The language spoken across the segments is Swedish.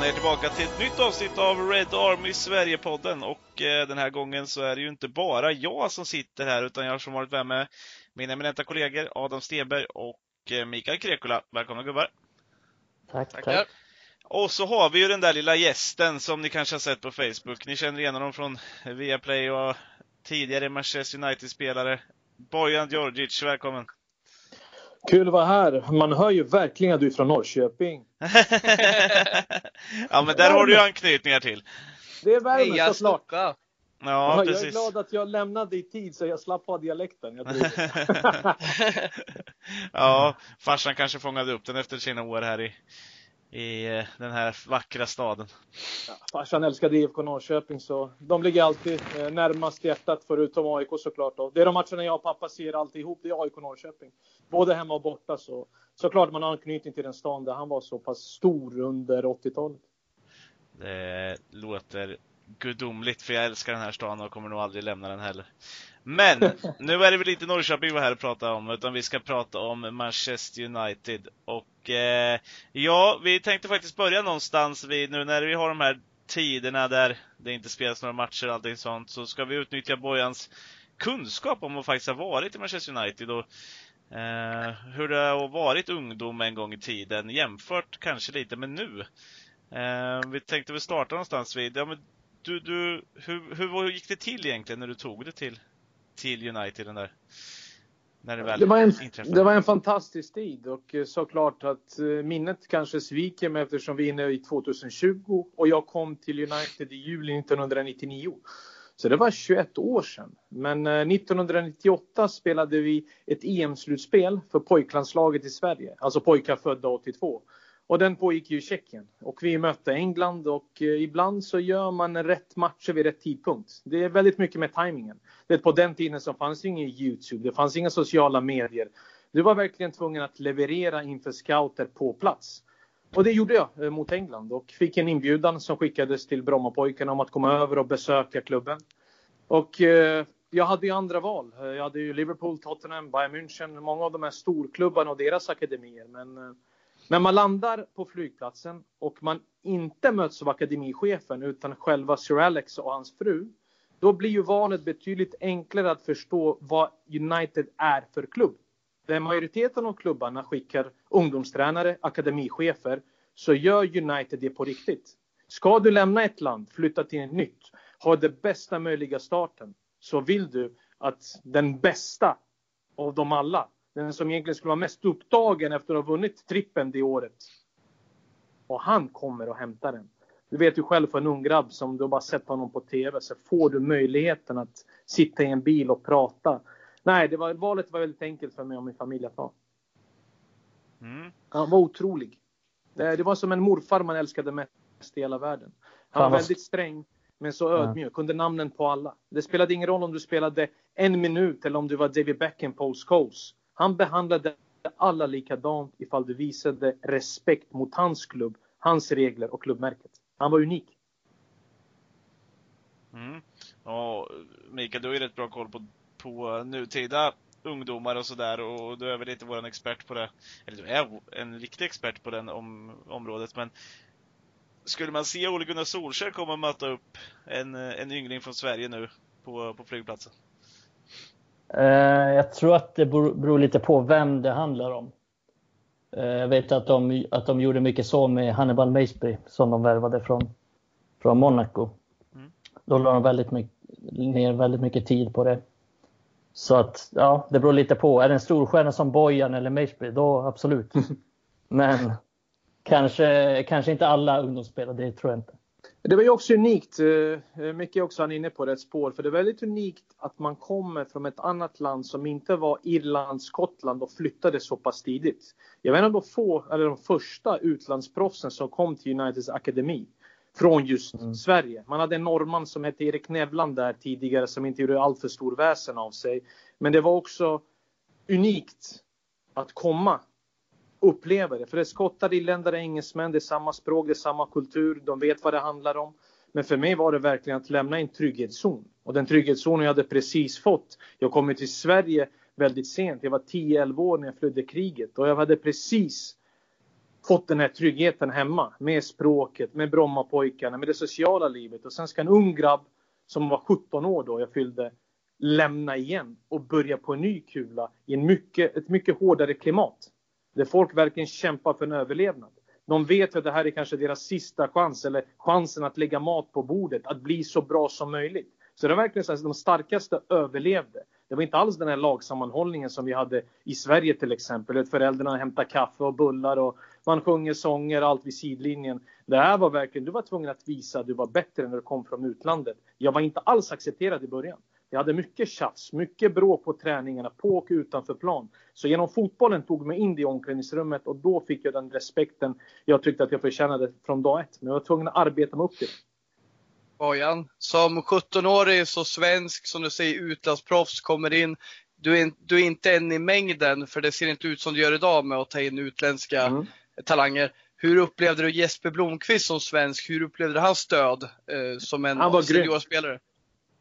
välkomna er tillbaka till ett nytt avsnitt av Red Army Sverige-podden. Och eh, den här gången så är det ju inte bara jag som sitter här, utan jag har som varit med mina eminenta kollegor Adam Stenberg och eh, Mikael Krekula. Välkomna gubbar! Tack, Tackar. tack. Och så har vi ju den där lilla gästen som ni kanske har sett på Facebook. Ni känner igen honom från Viaplay och tidigare Manchester United-spelare. Bojan Djordjic, välkommen! Kul att vara här. Man hör ju verkligen att du är från Norrköping. ja, men där har du ju anknytningar till. Det är värmen såklart. Ja, precis. Jag är glad att jag lämnade i tid så jag slapp ha dialekten. ja, farsan kanske fångade upp den efter sina år här i, i eh, den här vackra staden. Ja, farsan älskade IFK Norrköping så de ligger alltid eh, närmast hjärtat förutom AIK såklart. Och det är de matcherna jag och pappa ser alltid ihop, det är AIK Norrköping. Både hemma och borta så såklart man har anknytning till den stan där han var så pass stor under 80-talet. Det låter gudomligt för jag älskar den här stan och kommer nog aldrig lämna den heller. Men nu är det väl inte Norrköping vi var här och prata om, utan vi ska prata om Manchester United. Och eh, ja, vi tänkte faktiskt börja någonstans vid, nu när vi har de här tiderna där det inte spelas några matcher och allting sånt, så ska vi utnyttja Bojans kunskap om att faktiskt ha varit i Manchester United och eh, hur det har varit ungdom en gång i tiden, jämfört kanske lite med nu. Eh, vi tänkte väl starta någonstans vid, ja men du, du, hur, hur gick det till egentligen när du tog det till till United den där när det väl det var, en, det var en fantastisk tid och eh, såklart att eh, minnet kanske sviker mig eftersom vi är inne i 2020 och jag kom till United i juli 1999. Så det var 21 år sedan. Men 1998 eh, spelade vi ett EM-slutspel för pojklandslaget i Sverige, alltså pojkar födda 82. Och den pågick ju i Tjeckien. Och vi mötte England och eh, ibland så gör man rätt matcher vid rätt tidpunkt. Det är väldigt mycket med tajmingen. Det på den tiden så fanns det ingen Youtube, det fanns inga sociala medier. Du var verkligen tvungen att leverera inför scouter på plats. Och det gjorde jag eh, mot England och fick en inbjudan som skickades till Brommapojkarna om att komma över och besöka klubben. Och eh, jag hade ju andra val. Jag hade ju Liverpool, Tottenham, Bayern München, många av de här storklubbarna och deras akademier. Men när man landar på flygplatsen och man inte möts av akademichefen utan själva Sir Alex och hans fru, då blir ju valet betydligt enklare att förstå vad United är för klubb. Där majoriteten av klubbarna skickar ungdomstränare, akademichefer, så gör United det på riktigt. Ska du lämna ett land, flytta till ett nytt, ha det bästa möjliga starten, så vill du att den bästa av dem alla den som egentligen skulle vara mest upptagen efter att ha vunnit trippen det året. Och han kommer och hämtar den. Du vet ju själv för en ung grabb som du bara sett honom på TV så får du möjligheten att sitta i en bil och prata. Nej, det var, valet var väldigt enkelt för mig och min familj att ta. Mm. Han var otrolig. Det, det, var som en morfar man älskade mest i hela världen. Han var väldigt sträng, men så ödmjuk. Kunde namnen på alla. Det spelade ingen roll om du spelade en minut eller om du var David Beckham på Scholes. Han behandlade alla likadant ifall du visade respekt mot hans klubb, hans regler och klubbmärket. Han var unik. Mm. Ja, Mikael, du har ju rätt bra koll på, på nutida ungdomar och sådär och du är väl lite våran expert på det. Eller du är en riktig expert på det om, området men skulle man se Ole Gunnar Solskjaer komma och möta upp en, en yngling från Sverige nu på, på flygplatsen? Eh, jag tror att det beror lite på vem det handlar om. Eh, jag vet att de, att de gjorde mycket så med Hannibal Maceberg som de värvade från, från Monaco. Mm. Då la de väldigt mycket, ner väldigt mycket tid på det. Så att, ja, det beror lite på. Är det en storstjärna som Bojan eller Maceberg, då absolut. Men kanske, kanske inte alla ungdomsspelare, det tror jag inte. Det var ju också unikt, eh, eh, mycket också han är inne på rätt spår, för det är väldigt unikt att man kommer från ett annat land som inte var Irland, Skottland och flyttade så pass tidigt. Jag vet de få, eller de första utlandsproffsen som kom till Uniteds akademi från just mm. Sverige. Man hade en norrman som hette Erik Nevland där tidigare som inte gjorde allt för stor väsen av sig. Men det var också unikt att komma upplever det. För det är skottar, irländare, engelsmän, det är samma språk, det är samma kultur, de vet vad det handlar om. Men för mig var det verkligen att lämna en trygghetszon. Och den trygghetszonen jag hade precis fått. Jag kom till Sverige väldigt sent. Jag var 10-11 år när jag flydde kriget och jag hade precis fått den här tryggheten hemma med språket, med Brommapojkarna, med det sociala livet. Och sen ska en ung grabb som var 17 år då jag fyllde lämna igen och börja på en ny kula i en mycket, ett mycket hårdare klimat. Där folk verkligen kämpar för en överlevnad. De vet att det här är kanske deras sista chans eller chansen att lägga mat på bordet, att bli så bra som möjligt. Så det var verkligen så att de starkaste överlevde. Det var inte alls den här lagsammanhållningen som vi hade i Sverige till exempel. Föräldrarna hämtar kaffe och bullar och man sjunger sånger allt vid sidlinjen. Det här var verkligen, du var tvungen att visa att du var bättre när du kom från utlandet. Jag var inte alls accepterad i början. Jag hade mycket tjafs, mycket bråk på träningarna, på och utanför plan. Så genom fotbollen tog mig in i omklädningsrummet och då fick jag den respekten jag tyckte att jag förtjänade från dag ett. Men jag var tvungen att arbeta mig upp till det. Bojan, som 17-årig, så svensk, som du säger, utlandsproffs, kommer in. Du är, du är inte en i mängden, för det ser inte ut som du gör idag med att ta in utländska mm. talanger. Hur upplevde du Jesper Blomqvist som svensk? Hur upplevde du hans stöd eh, som en Han var seniorspelare?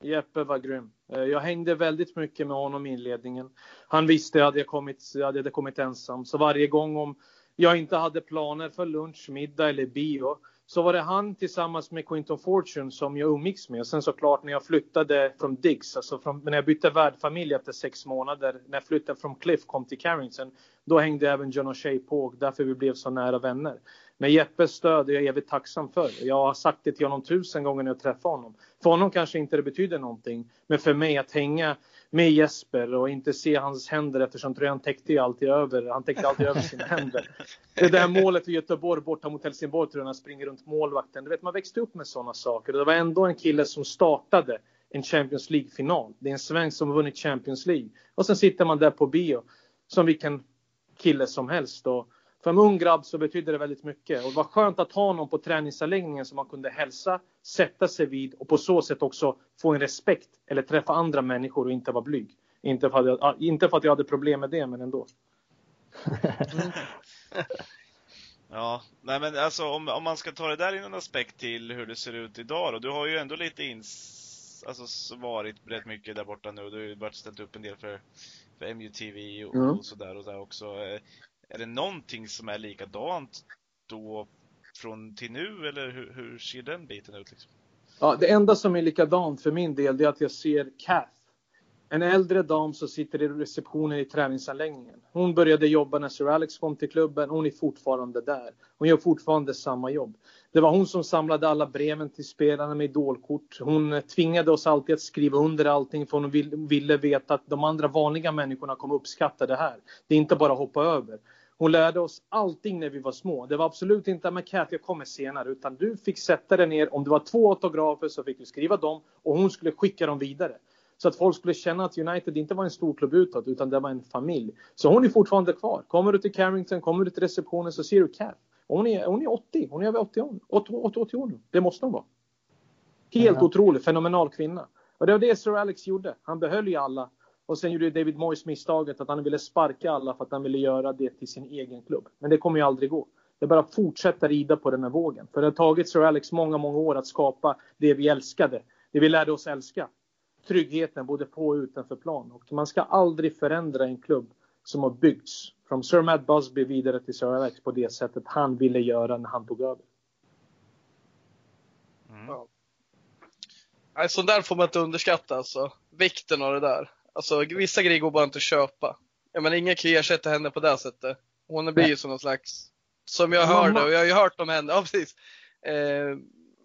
Jeppe var grym. Eh, jag hängde väldigt mycket med honom i inledningen. Han visste att jag kommit, jag hade kommit ensam, så varje gång om jag inte hade planer för lunch, middag eller bio så var det han tillsammans med Quinton Fortune som jag umgicks med. Och sen såklart när jag flyttade från Diggs, alltså från, när jag bytte värdfamilj efter sex månader, när jag flyttade från Cliff kom till Carrington, då hängde även John O'Shea på och därför vi blev så nära vänner. Men Jeppes stöd är jag evigt tacksam för. Jag har sagt det till honom tusen gånger när jag träffar honom. För honom kanske inte det betyder någonting, men för mig att hänga med Jesper och inte se hans händer eftersom tröjan täckte ju alltid över. Han täckte alltid över sina händer. Det där målet i Göteborg borta mot Helsingborg tror jag han springer runt målvakten. Du vet, man växte upp med sådana saker. Det var ändå en kille som startade en Champions League-final. Det är en svensk som har vunnit Champions League. Och sen sitter man där på bio som vilken kille som helst. Och för en ung grabb så betyder det väldigt mycket. Och det var skönt att ha någon på träningsanläggningen som man kunde hälsa, sätta sig vid och på så sätt också få en respekt eller träffa andra människor och inte vara blyg. Inte för att jag, inte för att jag hade problem med det, men ändå. Mm. ja, nej men alltså om, om man ska ta det där i en aspekt till hur det ser ut idag då. Du har ju ändå lite ins, alltså varit rätt mycket där borta nu. Du har ju varit ställt upp en del för, för MUTV och, mm. och sådär och där också. Är det någonting som är likadant då från till nu eller hur, hur ser den biten ut? Liksom? Ja, det enda som är likadant för min del är att jag ser Kath. En äldre dam som sitter i receptionen i träningsanläggningen. Hon började jobba när Sir Alex kom till klubben. Hon är fortfarande där. Hon gör fortfarande samma jobb. Det var hon som samlade alla breven till spelarna med idolkort. Hon tvingade oss alltid att skriva under allting för hon ville veta att de andra vanliga människorna kommer uppskatta det här. Det är inte bara att hoppa över. Hon lärde oss allting när vi var små. Det var absolut inte Cat, jag kommer senare, utan du fick sätta dig ner. Om det var två autografer så fick du skriva dem och hon skulle skicka dem vidare. Så att folk skulle känna att United inte var en stor klubb utåt, utan det var en familj. Så hon är fortfarande kvar. Kommer du till Carrington, kommer du till receptionen så ser du Cat. hon är, hon är 80, hon är över 80 år, 80, 80, 80 år nu. Det måste hon vara. Helt ja. otrolig, fenomenal kvinna. Och det var det Sir Alex gjorde. Han behöll ju alla och sen gjorde David Moyes misstaget att han ville sparka alla för att han ville göra det till sin egen klubb. Men det kommer ju aldrig gå. Det är bara att fortsätta rida på den här vågen. För det har tagit Sir Alex många, många år att skapa det vi älskade. Det vi lärde oss älska. Tryggheten både på och utanför plan. Och man ska aldrig förändra en klubb som har byggts från Sir Matt Busby vidare till Sir Alex på det sättet han ville göra när han tog över. Mm. Ja. Sånt där får man inte underskatta alltså. Vikten av det där. Alltså vissa grejer går bara inte att köpa. Jag menar ingen kan ersätta henne på det sättet. Hon blir ju som någon slags, som jag hörde och jag har ju hört om henne, ja precis. Eh,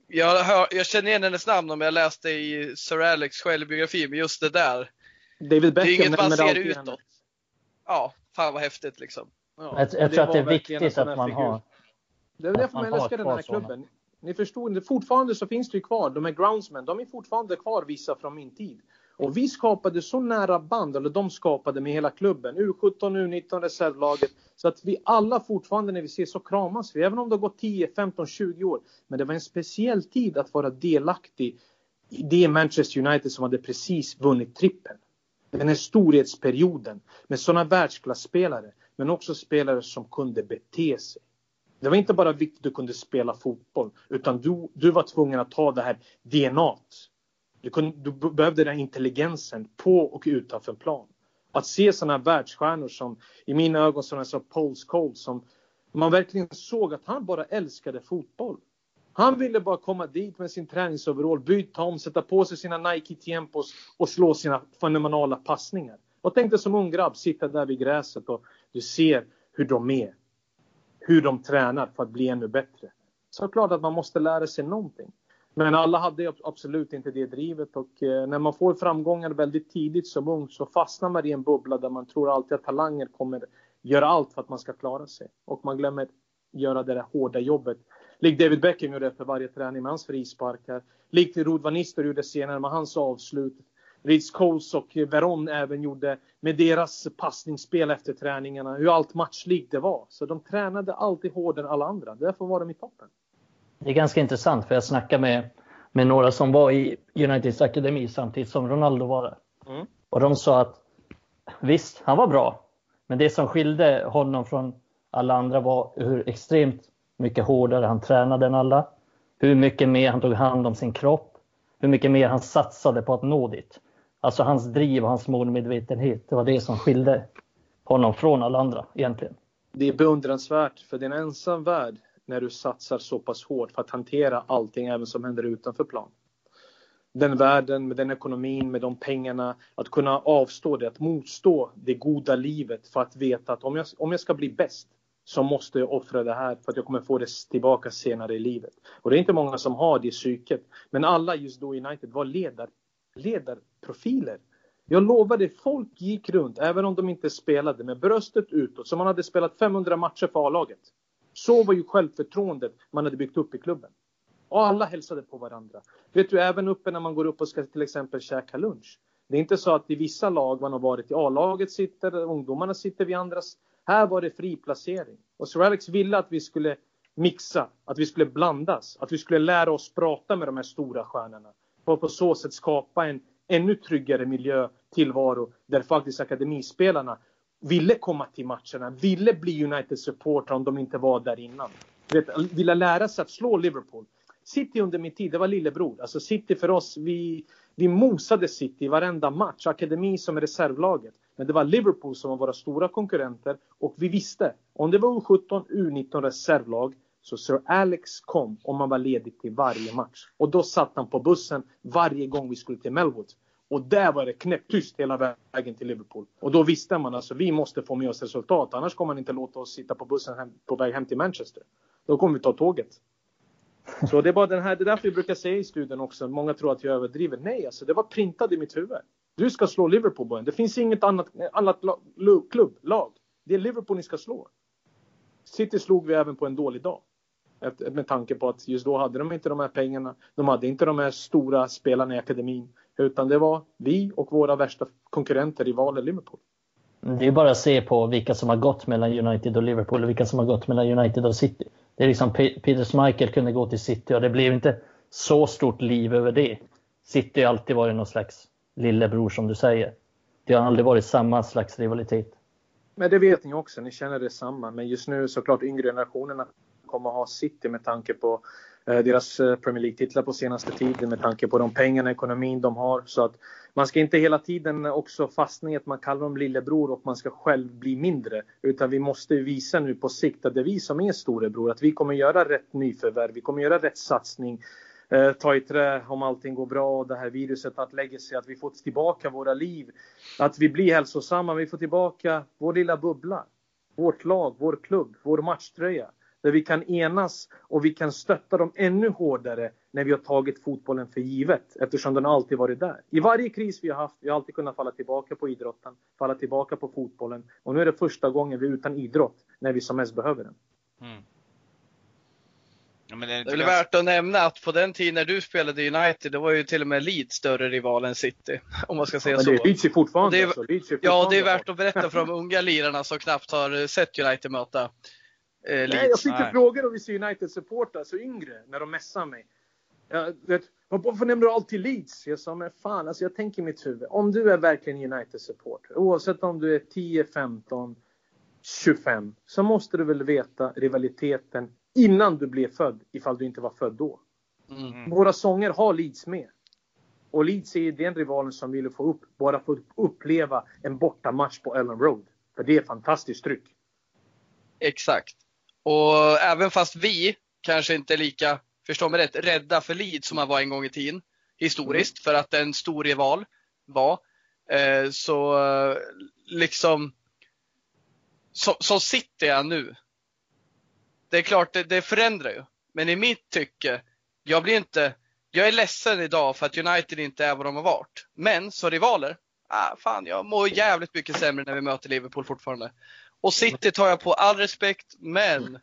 jag, hör, jag känner igen hennes namn om jag läste i Sir Alex självbiografi, men just det där. David Beckham, det är inget man ser utåt. Ja, fan vad häftigt liksom. Ja, jag, jag tror att det är viktigt att man har. Det är därför man älskar den här klubben. Ni förstår, fortfarande så finns det ju kvar, de här groundsmen, de är fortfarande kvar vissa från min tid. Och vi skapade så nära band, eller de skapade med hela klubben, U17, U19, reservlaget, så att vi alla fortfarande när vi ses så kramas vi, även om det har gått 10, 15, 20 år. Men det var en speciell tid att vara delaktig i det Manchester United som hade precis vunnit trippen. Den här storhetsperioden med sådana världsklasspelare, men också spelare som kunde bete sig. Det var inte bara viktigt att du kunde spela fotboll, utan du, du var tvungen att ha det här dna't du, kunde, du behövde den intelligensen på och utanför plan. Att se sådana världsstjärnor som i mina ögon sådana som Paul Scholes som Man verkligen såg att han bara älskade fotboll. Han ville bara komma dit med sin träningsoverall, byta om, sätta på sig sina Nike-tempos och slå sina fenomenala passningar. Och dig som ung grabb sitta där vid gräset och du ser hur de är. Hur de tränar för att bli ännu bättre. Så klart att man måste lära sig någonting. Men alla hade absolut inte det drivet och eh, när man får framgångar väldigt tidigt som ung så fastnar man i en bubbla där man tror alltid att talanger kommer göra allt för att man ska klara sig. Och man glömmer göra det där hårda jobbet. Likt David Beckham gjorde efter varje träning med hans frisparkar. Likt Rod Van Nistelrooy gjorde senare med hans avslut. Ritz Coles och Veron även gjorde med deras passningsspel efter träningarna. Hur allt matchlikt det var. Så de tränade alltid hårdare än alla andra. Därför var de i toppen. Det är ganska intressant för jag snackade med, med några som var i Uniteds akademi samtidigt som Ronaldo var där. Mm. Och de sa att visst, han var bra. Men det som skilde honom från alla andra var hur extremt mycket hårdare han tränade än alla. Hur mycket mer han tog hand om sin kropp. Hur mycket mer han satsade på att nå dit. Alltså hans driv och hans målmedvetenhet. Det var det som skilde honom från alla andra egentligen. Det är beundransvärt för det är en ensam värld när du satsar så pass hårt för att hantera allting även som händer utanför plan. Den världen, med den ekonomin, med de pengarna, att kunna avstå det, att motstå det goda livet för att veta att om jag, om jag ska bli bäst så måste jag offra det här för att jag kommer få det tillbaka senare i livet. Och det är inte många som har det psyket. Men alla just då i United var ledar, ledarprofiler. Jag lovade, folk gick runt, även om de inte spelade, med bröstet utåt, som man hade spelat 500 matcher för A-laget. Så var ju självförtroendet man hade byggt upp i klubben. Och alla hälsade på varandra. Vet du, även uppe när man går upp och ska till exempel käka lunch. Det är inte så att i vissa lag man har varit i A-laget sitter, ungdomarna sitter vid andras. Här var det fri placering. Och Sir Alex ville att vi skulle mixa, att vi skulle blandas, att vi skulle lära oss prata med de här stora stjärnorna. Och på så sätt skapa en ännu tryggare miljö, tillvaro, där faktiskt akademispelarna ville komma till matcherna, ville bli United supportrar om de inte var där innan. Vet, ville lära sig att slå Liverpool. City under min tid, det var lillebror. Alltså City för oss, vi, vi mosade City i varenda match. Akademi som reservlaget. Men det var Liverpool som var våra stora konkurrenter och vi visste om det var U17, U19 reservlag så Sir Alex kom om man var ledig till varje match. Och då satt han på bussen varje gång vi skulle till Melwood. Och där var det knäpptyst hela vägen till Liverpool. Och då visste man alltså vi måste få med oss resultat. Annars kommer man inte låta oss sitta på bussen hem, på väg hem till Manchester. Då kommer vi ta tåget. Så det är bara den här, det är därför vi brukar säga i studien också, många tror att jag överdriver. Nej, alltså det var printat i mitt huvud. Du ska slå Liverpool Bojan. Det finns inget annat, annat klubb, lag. Det är Liverpool ni ska slå. City slog vi även på en dålig dag. Med tanke på att just då hade de inte de här pengarna. De hade inte de här stora spelarna i akademin. Utan det var vi och våra värsta konkurrenter, rivaler Liverpool. Det är bara att se på vilka som har gått mellan United och Liverpool och vilka som har gått mellan United och City. Det är liksom Peter Schmeichel kunde gå till City och det blev inte så stort liv över det. City har alltid varit någon slags lillebror som du säger. Det har aldrig varit samma slags rivalitet. Men det vet ni också, ni känner det samma. Men just nu såklart yngre generationerna kommer att ha City med tanke på Eh, deras eh, Premier League-titlar på senaste tiden med tanke på de pengarna, ekonomin de har. Så att man ska inte hela tiden också fastna i att man kallar dem lillebror och man ska själv bli mindre. Utan vi måste visa nu på sikt att det är vi som är storebror. Att vi kommer göra rätt nyförvärv, vi kommer göra rätt satsning. Eh, ta i trä om allting går bra och det här viruset att lägga sig, att vi får tillbaka våra liv. Att vi blir hälsosamma, vi får tillbaka vår lilla bubbla. Vårt lag, vår klubb, vår matchtröja. Där vi kan enas och vi kan stötta dem ännu hårdare när vi har tagit fotbollen för givet eftersom den alltid varit där. I varje kris vi har haft, vi har alltid kunnat falla tillbaka på idrotten, falla tillbaka på fotbollen. Och nu är det första gången vi är utan idrott när vi som mest behöver den. Mm. Ja, det, är det är väl värt att nämna att på den tiden när du spelade i United, då var ju till och med Leeds större rival än City. Om man ska säga ja, så. Leeds är fortfarande, det är, alltså, är fortfarande Ja, det är värt att berätta för de unga lirarna som knappt har sett United möta eh. Nej, jag fick ju frågor av vissa United-supportrar, så yngre, när de messade mig. Jag, vet, varför nämner du alltid Leeds? Jag sa, men fan, alltså jag tänker i mitt huvud. Om du är verkligen United-supporter, oavsett om du är 10, 15, 25, så måste du väl veta rivaliteten innan du blev född, ifall du inte var född då. Mm. Våra sånger har Leeds med. Och Leeds är den rivalen som vill få upp, bara få uppleva en bortamatch på Ellen Road. För det är fantastiskt tryck. Exakt. Och även fast vi kanske inte är lika, förstå mig rätt, rädda för Leeds som man var en gång i tiden, historiskt, mm. för att en stor rival var, eh, så liksom, som så City är nu. Det är klart, det, det förändrar ju. Men i mitt tycke, jag blir inte, jag är ledsen idag för att United inte är vad de har varit. Men som rivaler, ah, fan jag mår jävligt mycket sämre när vi möter Liverpool fortfarande. Och City tar jag på all respekt, men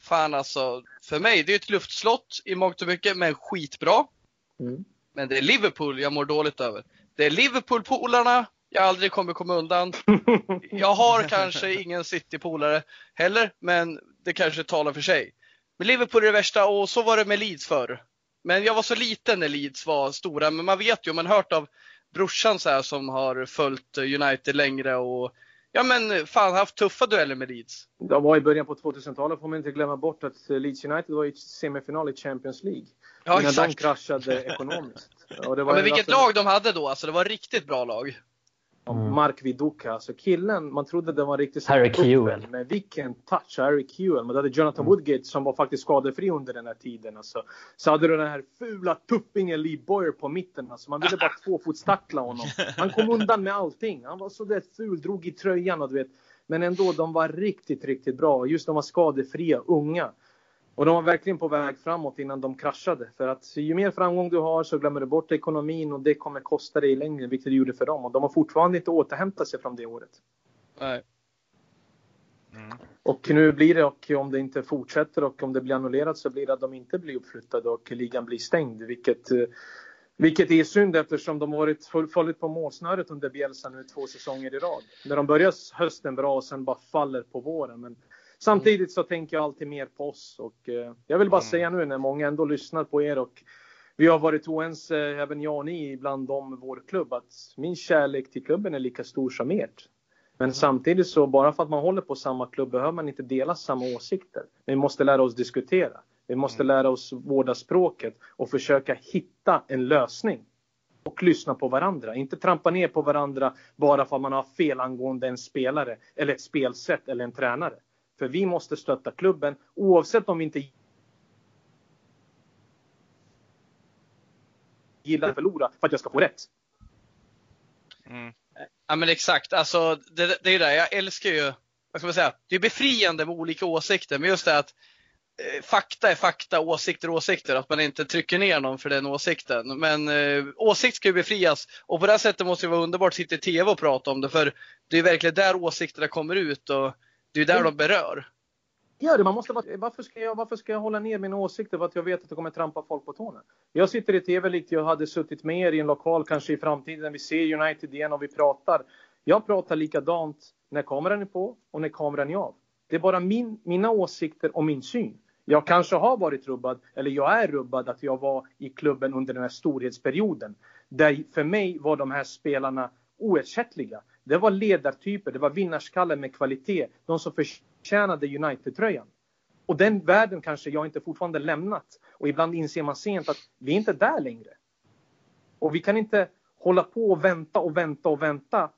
fan alltså, för mig, det är ett luftslott i mångt och mycket, men skitbra. Mm. Men det är Liverpool jag mår dåligt över. Det är Liverpool-polarna jag aldrig kommer komma undan. Jag har kanske ingen City-polare heller, men det kanske talar för sig. Men Liverpool är det värsta och så var det med Leeds förr. Men jag var så liten när Leeds var stora, men man vet ju, man har hört av brorsan så här, som har följt United längre och ja men fan haft tuffa dueller med Leeds. Det var i början på 2000-talet får man inte glömma bort att Leeds United var i semifinal i Champions League. Ja, innan exakt. de kraschade ekonomiskt. Ja, men vilket lag de hade då, alltså det var riktigt bra lag. Mm. Mark Viduka. Alltså killen, man trodde det var riktigt Harry Kewell. Men vilken touch, Harry Kewell. Man hade Jonathan mm. Woodgate som var faktiskt skadefri under den här tiden. Alltså. Så hade du den här fula tuppingen Lee Boyer på mitten. Alltså. Man ville bara tvåfotstackla honom. Han kom undan med allting. Han var så där ful, drog i tröjan och du vet. Men ändå, de var riktigt, riktigt bra. Just de var skadefria, unga. Och de var verkligen på väg framåt innan de kraschade. För att ju mer framgång du har så glömmer du bort ekonomin och det kommer kosta dig i längden, vilket det gjorde för dem. Och de har fortfarande inte återhämtat sig från det året. Nej. Mm. Och nu blir det, och om det inte fortsätter och om det blir annullerat så blir det att de inte blir uppflyttade och ligan blir stängd. Vilket, eh, vilket är synd eftersom de varit fallit på målsnöret under Bielsa nu två säsonger i rad. När de börjar hösten bra och sen bara faller på våren. Men Samtidigt så tänker jag alltid mer på oss och eh, jag vill bara mm. säga nu när många ändå lyssnar på er och vi har varit oense, även jag och ni, ibland om vår klubb, att min kärlek till klubben är lika stor som ert. Men mm. samtidigt så, bara för att man håller på samma klubb behöver man inte dela samma åsikter. Vi måste lära oss diskutera. Vi måste mm. lära oss vårda språket och försöka hitta en lösning. Och lyssna på varandra. Inte trampa ner på varandra bara för att man har fel angående en spelare eller ett spelsätt eller en tränare. För vi måste stötta klubben oavsett om vi inte gillar att förlora för att jag ska få rätt. Mm. Ja men exakt, alltså det, det är ju det, jag älskar ju, vad ska man säga, det är befriande med olika åsikter, men just det att eh, fakta är fakta, åsikter är åsikter, att man inte trycker ner någon för den åsikten. Men eh, åsikt ska ju befrias och på det sättet måste det vara underbart att sitta i TV och prata om det, för det är verkligen där åsikterna kommer ut och det är där de berör. Ja, det, man måste, varför, ska jag, varför ska jag hålla ner mina åsikter för att jag vet att det kommer trampa folk på tårna? Jag sitter i tv likt jag hade suttit med er i en lokal kanske i framtiden. Vi ser United igen och vi pratar. Jag pratar likadant när kameran är på och när kameran är av. Det är bara min, mina åsikter och min syn. Jag kanske har varit rubbad, eller jag är rubbad att jag var i klubben under den här storhetsperioden. Där för mig var de här spelarna oersättliga. Det var ledartyper, det var vinnarskallar med kvalitet. De som förtjänade United-tröjan. Och den världen kanske jag inte fortfarande lämnat. Och ibland inser man sent att vi är inte där längre. Och vi kan inte hålla på och vänta och vänta och vänta.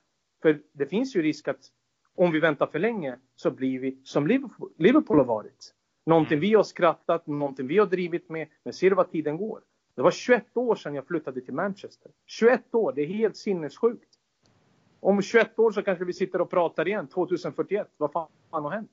För det finns ju risk att om vi väntar för länge så blir vi som Liverpool, Liverpool har varit. Någonting vi har skrattat, någonting vi har drivit med. Men ser du vad tiden går? Det var 21 år sedan jag flyttade till Manchester. 21 år, det är helt sinnessjukt. Om 21 år så kanske vi sitter och pratar igen, 2041. Vad fan har hänt?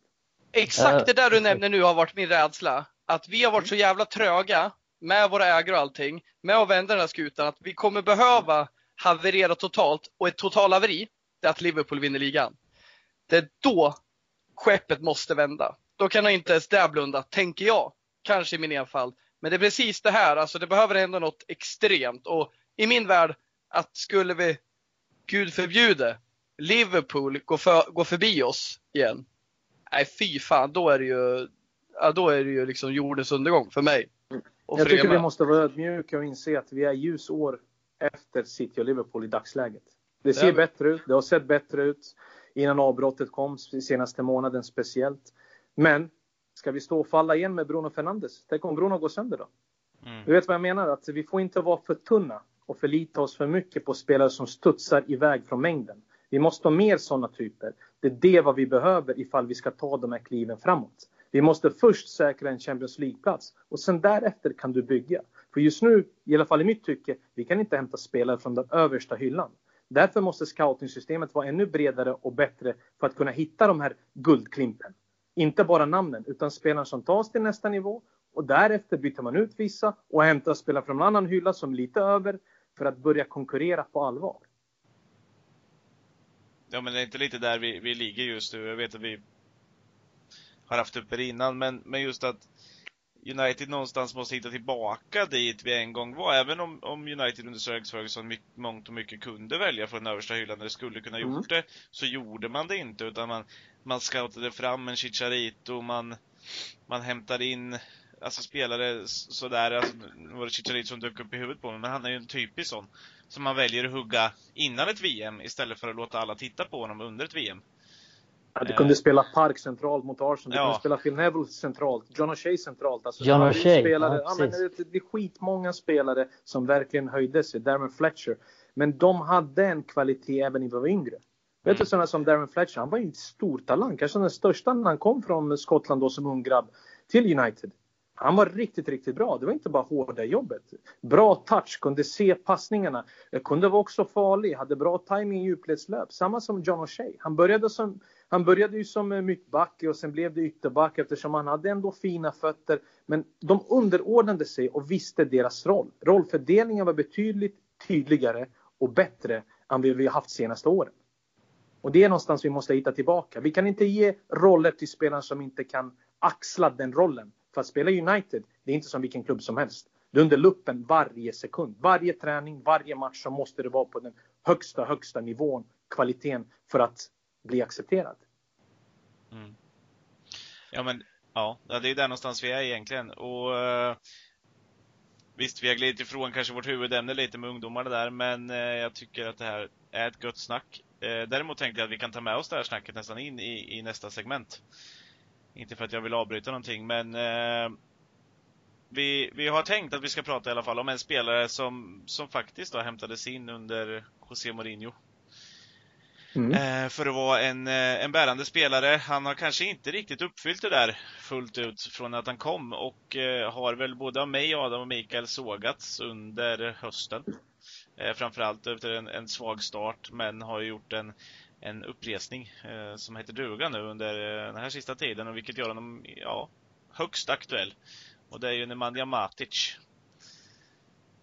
Exakt det där du nämner nu har varit min rädsla. Att vi har varit så jävla tröga med våra ägare och allting, med att vända den här skutan, att vi kommer behöva haverera totalt. Och ett totalhaveri, det är att Liverpool vinner ligan. Det är då skeppet måste vända. Då kan inte ens det blunda, tänker jag. Kanske i min enfald. Men det är precis det här, alltså det behöver hända något extremt. Och i min värld, att skulle vi Gud förbjude, Liverpool går, för, går förbi oss igen. Nej fy fan, då är det ju, ja, då är det ju liksom jordens undergång för mig. Och jag tycker vi måste vara ödmjuka och inse att vi är ljusår efter City och Liverpool i dagsläget. Det ser det bättre ut, det har sett bättre ut innan avbrottet kom, senaste månaden speciellt. Men ska vi stå och falla igen med Bruno Fernandes? Tänk om Bruno går sönder då? Mm. Du vet vad jag menar? Att vi får inte vara för tunna och förlita oss för mycket på spelare som studsar iväg från mängden. Vi måste ha mer sådana typer. Det är det vad vi behöver ifall vi ska ta de här kliven framåt. Vi måste först säkra en Champions League-plats och sen därefter kan du bygga. För just nu, i alla fall i mitt tycke, vi kan inte hämta spelare från den översta hyllan. Därför måste scoutingsystemet vara ännu bredare och bättre för att kunna hitta de här guldklimpen. Inte bara namnen, utan spelare som tas till nästa nivå och därefter byter man ut vissa och hämtar spelare från en annan hylla som är lite över för att börja konkurrera på allvar. Ja, men det är inte lite där vi, vi ligger just nu. Jag vet att vi har haft uppe det innan, men, men just att United någonstans måste hitta tillbaka dit vi en gång var. Även om, om United under Sir Alex Ferguson mycket, mångt och mycket kunde välja från den översta hyllan när det skulle kunna mm. gjort det, så gjorde man det inte. Utan man, man scoutade fram en Chicharito, man, man hämtade in alltså spelare sådär, alltså, nu var det Chicharito som dök upp i huvudet på mig, men han är ju en typisk sån. Som man väljer att hugga innan ett VM istället för att låta alla titta på honom under ett VM. Ja, du kunde eh. spela Park centralt mot Arsenal. Du ja. kunde spela Phil Neville centralt. John O'Shea centralt. Alltså, John O'Shea. Spelare, ja, men det, det är skitmånga spelare som verkligen höjde sig. Darren Fletcher. Men de hade en kvalitet även när vi var yngre. Mm. Vet du sådana som Darren Fletcher? Han var ju en stor talang. Kanske den största när han kom från Skottland då som ung grabb till United. Han var riktigt, riktigt bra. Det var inte bara hårda jobbet. Bra touch, kunde se passningarna. Kunde vara också farlig, hade bra timing i djupledslöp. Samma som John O'Shea. Han började, som, han började ju som eh, mittback och sen blev det ytterback eftersom han hade ändå fina fötter. Men de underordnade sig och visste deras roll. Rollfördelningen var betydligt tydligare och bättre än vi har haft senaste åren. Och det är någonstans vi måste hitta tillbaka. Vi kan inte ge roller till spelare som inte kan axla den rollen. För att spela United, det är inte som vilken klubb som helst. Det är under luppen varje sekund. Varje träning, varje match så måste det vara på den högsta, högsta nivån, kvaliteten för att bli accepterad. Mm. Ja, men ja, det är där någonstans vi är egentligen. Och uh, Visst, vi har glidit ifrån kanske vårt huvudämne lite med ungdomarna där, men eh, jag tycker att det här är ett gott snack. Eh, däremot tänkte jag att vi kan ta med oss det här snacket nästan in i, i nästa segment. Inte för att jag vill avbryta någonting, men eh, vi, vi har tänkt att vi ska prata i alla fall om en spelare som, som faktiskt då hämtades in under José Mourinho. Mm. Eh, för att vara en, eh, en bärande spelare. Han har kanske inte riktigt uppfyllt det där fullt ut från att han kom och eh, har väl både av mig, Adam och Mikael sågats under hösten. Framförallt efter en, en svag start, men har gjort en, en uppresning eh, som heter duga nu under eh, den här sista tiden och vilket gör honom ja, högst aktuell. Och det är ju Nemanja Matic.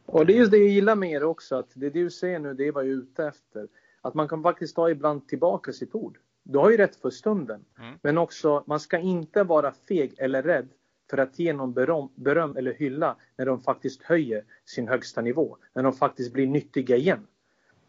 Och det är just det jag gillar med er också, att det du säger nu, det är vad jag är ute efter. Att man kan faktiskt ta ibland tillbaka sitt ord. Du har ju rätt för stunden. Mm. Men också, man ska inte vara feg eller rädd för att ge någon beröm, beröm eller hylla när de faktiskt höjer sin högsta nivå. När de faktiskt blir nyttiga igen.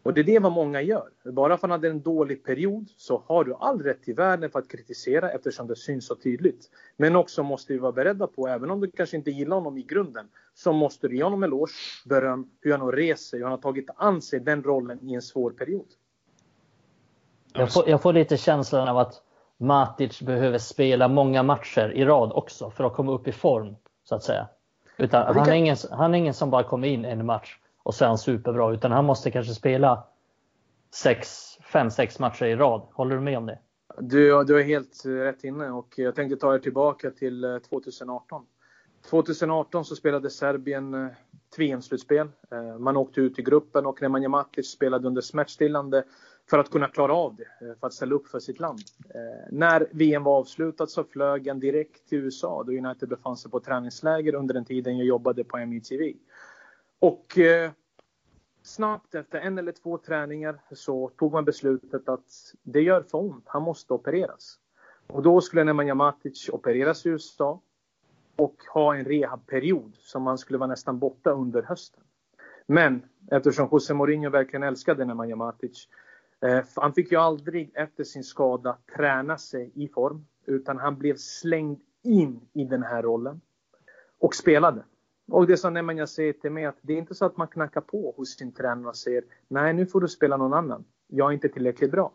Och det är det vad många gör. Bara för att han hade en dålig period så har du all rätt i världen för att kritisera eftersom det syns så tydligt. Men också måste vi vara beredda på, även om du kanske inte gillar honom i grunden, så måste du ge honom eloge, beröm, hur han har rest sig, hur han har tagit an sig den rollen i en svår period. Jag får, jag får lite känslan av att Matic behöver spela många matcher i rad också för att komma upp i form, så att säga. Utan han, är ingen, han är ingen som bara kommer in en match och sen superbra. Utan han måste kanske spela sex, fem, sex matcher i rad. Håller du med om det? Du, du är helt rätt inne och jag tänkte ta er tillbaka till eh, 2018. 2018 så spelade Serbien eh, VM-slutspel. Eh, man åkte ut i gruppen och Nemanja Matic spelade under smärtstillande för att kunna klara av det, för att ställa upp för sitt land. När VM var avslutat så flög han direkt till USA då United befann sig på träningsläger under den tiden jag jobbade på MUTV. Och eh, snabbt efter en eller två träningar så tog man beslutet att det gör för ont, han måste opereras. Och då skulle Nemanja Matic opereras i USA och ha en rehabperiod som man skulle vara nästan borta under hösten. Men eftersom José Mourinho verkligen älskade Nemanja Matic eh, han fick ju aldrig efter sin skada träna sig i form utan han blev slängd in i den här rollen och spelade. Och det som Nemanja säger till mig att det är inte så att man knackar på hos sin tränare och säger nej nu får du spela någon annan. Jag är inte tillräckligt bra.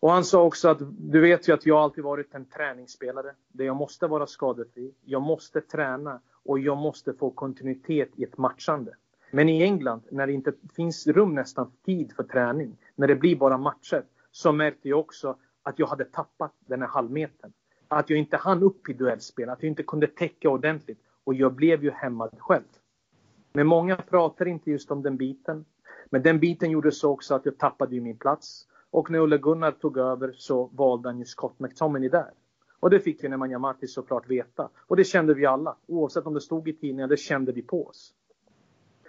Och han sa också att du vet ju att jag alltid varit en träningsspelare där jag måste vara skadefri. Jag måste träna och jag måste få kontinuitet i ett matchande. Men i England när det inte finns rum nästan tid för träning, när det blir bara matcher, så märkte jag också att jag hade tappat den här halvmetern. Att jag inte hann upp i duellspel, att jag inte kunde täcka ordentligt. Och jag blev ju hämmad själv. Men många pratar inte just om den biten. Men den biten gjorde så också att jag tappade min plats. Och när Olle Gunnar tog över så valde han ju Scott McTominay där. Och det fick vi Nemanja Matic såklart veta. Och det kände vi alla. Oavsett om det stod i tidningen, det kände vi på oss.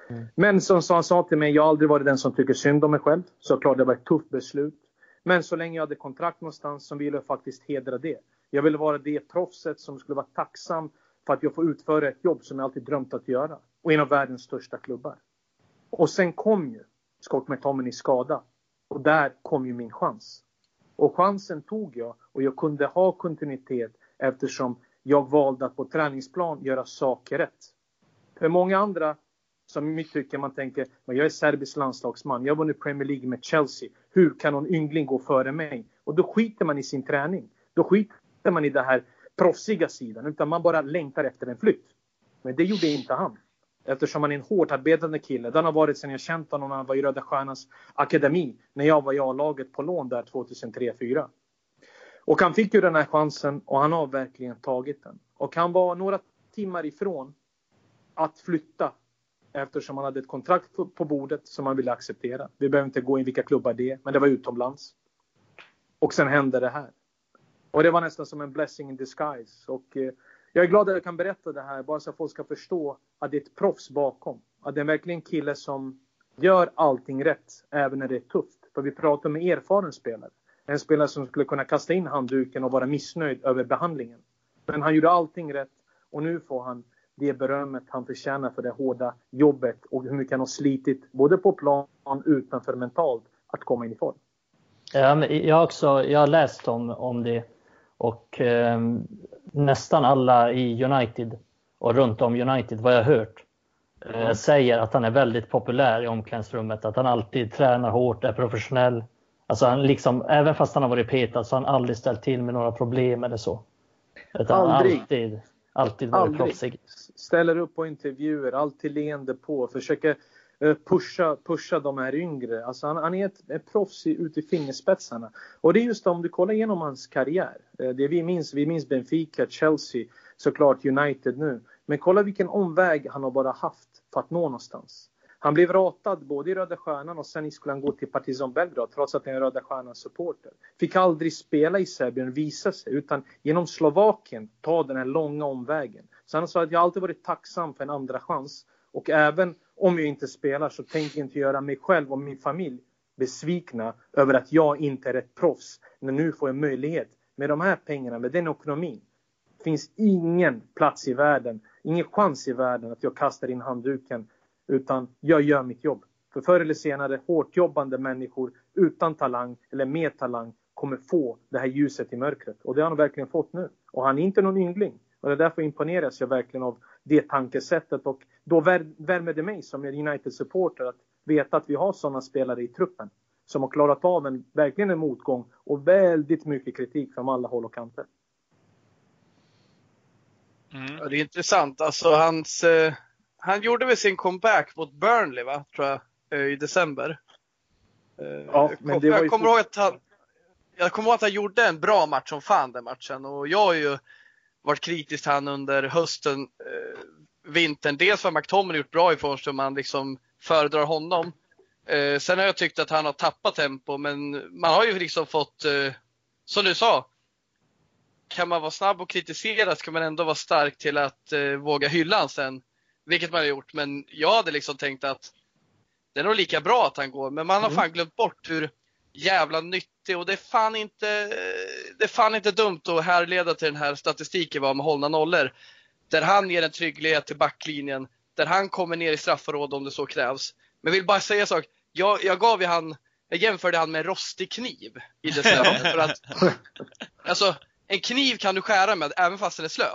Mm. Men som han sa till mig, jag har aldrig varit den som tycker synd om mig själv. Såklart, det var ett tufft beslut. Men så länge jag hade kontrakt någonstans så ville jag faktiskt hedra det. Jag ville vara det proffset som skulle vara tacksam för att jag får utföra ett jobb som jag alltid drömt att göra. Och en av världens största klubbar. Och sen kom ju Scott McTominay skada. Och där kom ju min chans. Och chansen tog jag och jag kunde ha kontinuitet eftersom jag valde att på träningsplan göra saker rätt. För många andra som i mitt tycke man tänker, men jag är serbisk landslagsman, jag har vunnit Premier League med Chelsea. Hur kan någon yngling gå före mig? Och då skiter man i sin träning. Då skiter man i det här proffsiga sidan, utan man bara längtar efter en flytt. Men det gjorde inte han. Eftersom han är en hårt arbetande kille. Den har varit sedan jag känt honom när han var i Röda Stjärnans akademi. När jag var i A-laget på lån där 2003-2004. Och han fick ju den här chansen och han har verkligen tagit den. Och han var några timmar ifrån att flytta eftersom han hade ett kontrakt på bordet som han ville acceptera. Vi behöver inte gå in vilka klubbar det är, men det var utomlands. Och sen hände det här. Och det var nästan som en blessing in disguise. Och eh, jag är glad att jag kan berätta det här, bara så att folk ska förstå att det är ett proffs bakom. Att det är verkligen en kille som gör allting rätt, även när det är tufft. För vi pratar med erfaren spelare. En spelare som skulle kunna kasta in handduken och vara missnöjd över behandlingen. Men han gjorde allting rätt och nu får han det berömmet han förtjänar för det hårda jobbet och hur mycket han har slitit både på plan utanför mentalt att komma in i form. Ja, jag, har också, jag har läst om, om det och eh, nästan alla i United och runt om United, vad jag har hört, eh, säger att han är väldigt populär i omklädningsrummet. Att han alltid tränar hårt, är professionell. Alltså han liksom, även fast han har varit petad så har han aldrig ställt till med några problem eller så. Utan aldrig. Alltid, alltid varit aldrig. proffsig. Ställer upp på intervjuer, alltid leende på, försöker Eh, pusha, pusha de här yngre. Alltså han, han är ett, ett proffs ut i fingerspetsarna. Och det är just om du kollar igenom hans karriär. Eh, det vi minns, vi minns Benfica, Chelsea, såklart United nu. Men kolla vilken omväg han har bara haft för att nå någonstans. Han blev ratad både i Röda Stjärnan och sen skulle han gå till Partizan Belgrad trots att han är Röda Stjärnans supporter. Fick aldrig spela i Serbien, visa sig, utan genom Slovakien ta den här långa omvägen. Så han sa att jag alltid varit tacksam för en andra chans och även om jag inte spelar så tänker jag inte göra mig själv och min familj besvikna över att jag inte är ett proffs. när nu får jag möjlighet med de här pengarna, med den ekonomin. Det finns ingen plats i världen, ingen chans i världen att jag kastar in handduken. Utan jag gör mitt jobb. För förr eller senare, hårt jobbande människor utan talang eller med talang kommer få det här ljuset i mörkret. Och det har han verkligen fått nu. Och han är inte någon yngling. Och det är därför imponeras jag verkligen av det tankesättet. Och då värmer det mig som United-supporter att veta att vi har sådana spelare i truppen som har klarat av en, verkligen en motgång och väldigt mycket kritik från alla håll och kanter. Mm. Ja, det är intressant. Alltså hans, eh, han gjorde väl sin comeback mot Burnley va, tror jag, eh, i december. Eh, ja, men det var jag kommer ihåg att han, jag kommer ihåg att han gjorde en bra match som fan den matchen och jag har ju varit kritisk till han under hösten, eh, vintern. Dels för McTominay gjort bra ifrån sig, man liksom föredrar honom. Eh, sen har jag tyckt att han har tappat tempo, men man har ju liksom fått, eh, som du sa, kan man vara snabb och kritisera ska man ändå vara stark till att eh, våga hylla han sen. Vilket man har gjort, men jag hade liksom tänkt att det är nog lika bra att han går, men man har mm. fan glömt bort hur jävla nyttig och det är fan inte, det är fan inte dumt att härleda till den här statistiken vad med hållna nollor. Där han ger en trygghet till backlinjen, där han kommer ner i straffområdet om det så krävs. Men jag vill bara säga en sak. Jag, jag gav ju han, jag jämförde han med en rostig kniv i december. för att, alltså, en kniv kan du skära med även fast den är slö.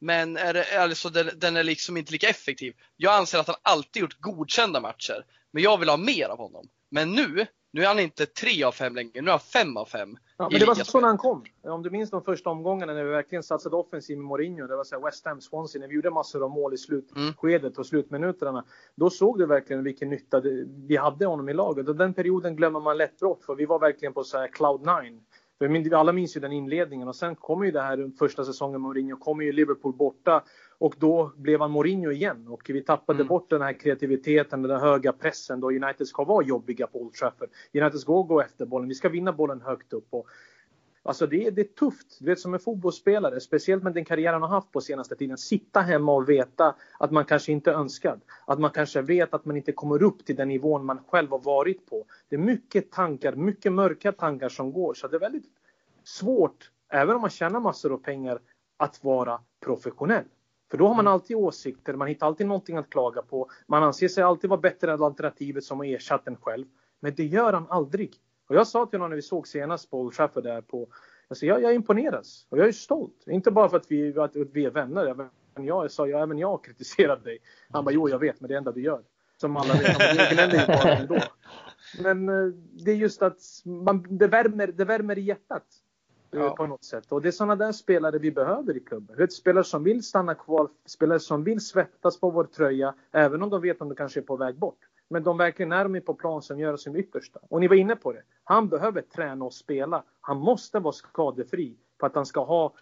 Men är det, alltså, den, den är liksom inte lika effektiv. Jag anser att han alltid gjort godkända matcher. Men jag vill ha mer av honom. Men nu, nu är han inte tre av fem längre, nu är han fem av fem. Ja, men det var så när han kom. Om du minns de första omgångarna när vi verkligen satsade offensivt med Mourinho. Det var så West Ham, Swansea, när vi gjorde massor av mål i slutskedet mm. och slutminuterna. Då såg du verkligen vilken nytta vi hade honom i laget. Och den perioden glömmer man lätt bort för vi var verkligen på så här cloud nine. För alla minns ju den inledningen och sen kommer ju det här första säsongen Mourinho, kommer ju Liverpool borta och då blev han Mourinho igen och vi tappade mm. bort den här kreativiteten, den höga pressen då United ska vara jobbiga på Old Trafford. United ska gå efter bollen, vi ska vinna bollen högt upp och Alltså det, det är tufft, du vet som en fotbollsspelare, speciellt med den karriär han har haft på senaste tiden. Sitta hemma och veta att man kanske inte är önskad. Att man kanske vet att man inte kommer upp till den nivån man själv har varit på. Det är mycket tankar, mycket mörka tankar som går. Så det är väldigt svårt, även om man tjänar massor av pengar, att vara professionell. För då har man mm. alltid åsikter, man hittar alltid någonting att klaga på. Man anser sig alltid vara bättre än alternativet som har ersatt en själv. Men det gör han aldrig. Och jag sa till honom när vi såg senast på Old Trafford där på Alltså jag, jag imponeras och jag är stolt. Inte bara för att vi, att vi är vänner. Även jag, sa, jag, även jag har kritiserat dig. Han bara, jo jag vet, men det är det enda du gör. Som alla vet, han gnäller ju bara ändå. Men eh, det är just att man, det, värmer, det värmer i hjärtat. Eh, ja. På något sätt. Och det är sådana där spelare vi behöver i klubben. Vet, spelare som vill stanna kvar, spelare som vill svettas på vår tröja, även om de vet om de kanske är på väg bort. Men de verkligen är med på plan som gör sin yttersta. Och ni var inne på det. Han behöver träna och spela. Han måste vara skadefri för att han ska ha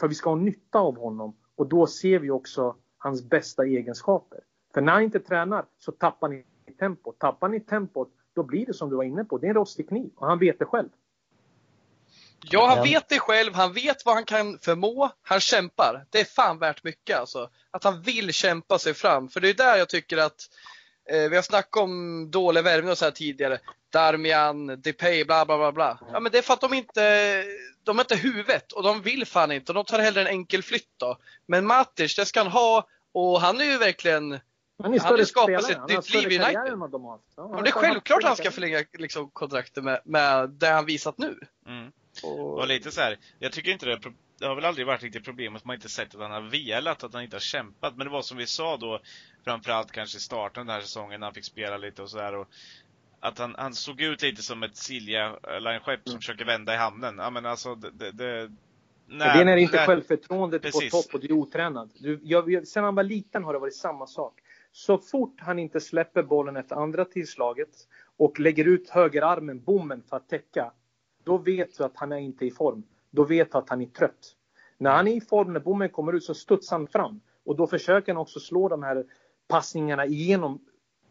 för vi ska ha nytta av honom. Och då ser vi också hans bästa egenskaper. För när han inte tränar så tappar ni tempo. Tappar ni tempot, då blir det som du var inne på. Det är en rostig kniv och han vet det själv. Ja, han vet det själv. Han vet vad han kan förmå. Han kämpar. Det är fan värt mycket alltså. Att han vill kämpa sig fram. För det är där jag tycker att eh, vi har snackat om dålig värvning och så här tidigare. Darmian, Depay, bla bla bla bla. Ja men det är för att de inte, de har inte huvudet och de vill fan inte. Och de tar hellre en enkel flytt då. Men Matic, det ska han ha och han är ju verkligen han, har skapat sig ett nytt liv i United. De ja, det är självklart han ska förlänga liksom, kontraktet med, med det han visat nu. Mm. Och... och lite så här, jag tycker inte det, det har väl aldrig varit riktigt problem att man inte sett att han har velat, att han inte har kämpat. Men det var som vi sa då, framförallt kanske i starten av den här säsongen när han fick spela lite och sådär. Att han, han såg ut lite som ett Silja skepp som mm. försöker vända i hamnen. Ja men alltså det, det, det när, det är när inte när, självförtroendet precis. på topp och du är otränad. Du, jag, sen han var liten har det varit samma sak. Så fort han inte släpper bollen efter andra tillslaget och lägger ut högerarmen, bommen, för att täcka då vet du att han är inte i form. Då vet du att han är trött. När han är i form, när bommen kommer ut, så studsar han fram. Och då försöker han också slå de här passningarna igenom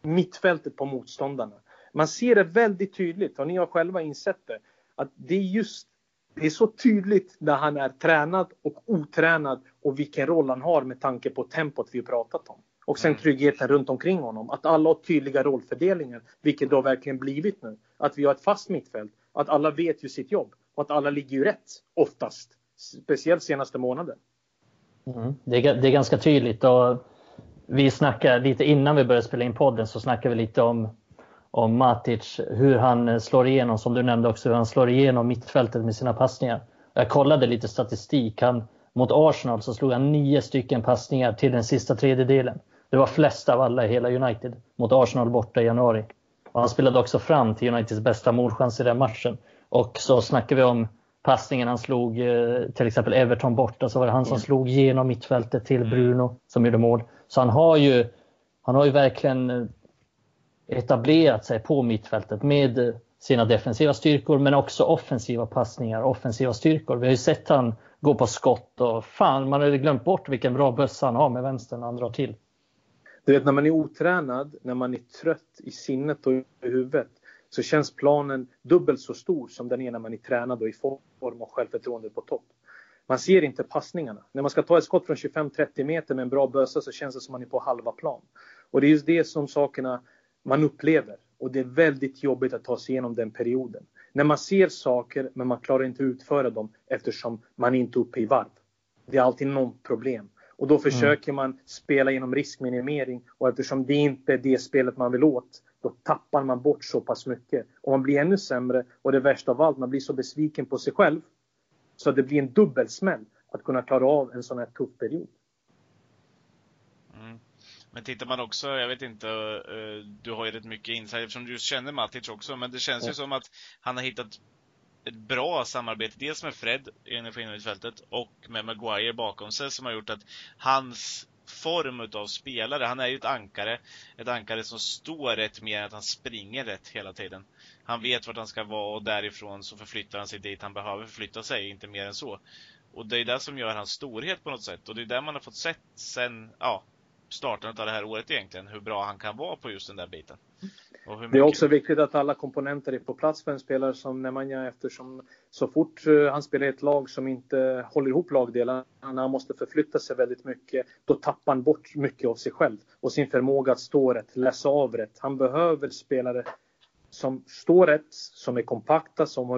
mittfältet på motståndarna. Man ser det väldigt tydligt, och ni har själva insett det, att det är just det är så tydligt när han är tränad och otränad och vilken roll han har med tanke på tempot vi har pratat om. Och sen mm. tryggheten runt omkring honom. Att alla har tydliga rollfördelningar, vilket det har verkligen blivit nu. Att vi har ett fast mittfält att alla vet ju sitt jobb och att alla ligger ju rätt oftast. Speciellt senaste månaden. Mm, det, är, det är ganska tydligt och vi snackade lite innan vi började spela in podden så snackade vi lite om, om Matic, hur han eh, slår igenom, som du nämnde också, hur han slår igenom mittfältet med sina passningar. Jag kollade lite statistik. Han, mot Arsenal så slog han nio stycken passningar till den sista tredjedelen. Det var flest av alla i hela United mot Arsenal borta i januari. Och han spelade också fram till Uniteds bästa målchans i den matchen. Och så snackar vi om passningen han slog eh, till exempel Everton borta så var det han som mm. slog genom mittfältet till mm. Bruno som gjorde mål. Så han har ju, han har ju verkligen eh, etablerat sig på mittfältet med sina defensiva styrkor men också offensiva passningar, offensiva styrkor. Vi har ju sett han gå på skott och fan man hade glömt bort vilken bra bössa han har med vänstern när han drar till. Du vet när man är otränad, när man är trött i sinnet och i huvudet så känns planen dubbelt så stor som den är när man är tränad och i form och självförtroende på topp. Man ser inte passningarna. När man ska ta ett skott från 25-30 meter med en bra bössa så känns det som man är på halva plan. Och det är just det som sakerna man upplever. Och det är väldigt jobbigt att ta sig igenom den perioden. När man ser saker men man klarar inte att utföra dem eftersom man inte är uppe i varv. Det är alltid något problem. Och då mm. försöker mm. man spela genom riskminimering och eftersom det inte är det spelet man vill åt då tappar man bort så pass mycket. Och man blir ännu sämre och det värsta av allt, man blir så besviken på sig själv så det blir en dubbelsmäll att kunna klara av en sån här tuff period. Mm. Men tittar man också, jag vet inte, uh, du har ju rätt mycket insight eftersom du just känner Matic också, men det känns ju som att han har hittat ett bra samarbete, dels med Fred i energimittfältet och med Maguire bakom sig som har gjort att hans form utav spelare. Han är ju ett ankare. Ett ankare som står rätt mer än att han springer rätt hela tiden. Han vet vart han ska vara och därifrån så förflyttar han sig dit han behöver förflytta sig, inte mer än så. Och det är det som gör hans storhet på något sätt. Och det är det man har fått sett sen, ja, starten av det här året egentligen. Hur bra han kan vara på just den där biten. Det är också viktigt att alla komponenter är på plats för en spelare som Nemanja eftersom så fort eh, han spelar i ett lag som inte håller ihop lagdelarna, han måste förflytta sig väldigt mycket, då tappar han bort mycket av sig själv och sin förmåga att stå rätt, läsa av rätt. Han behöver spelare som står rätt, som är kompakta, som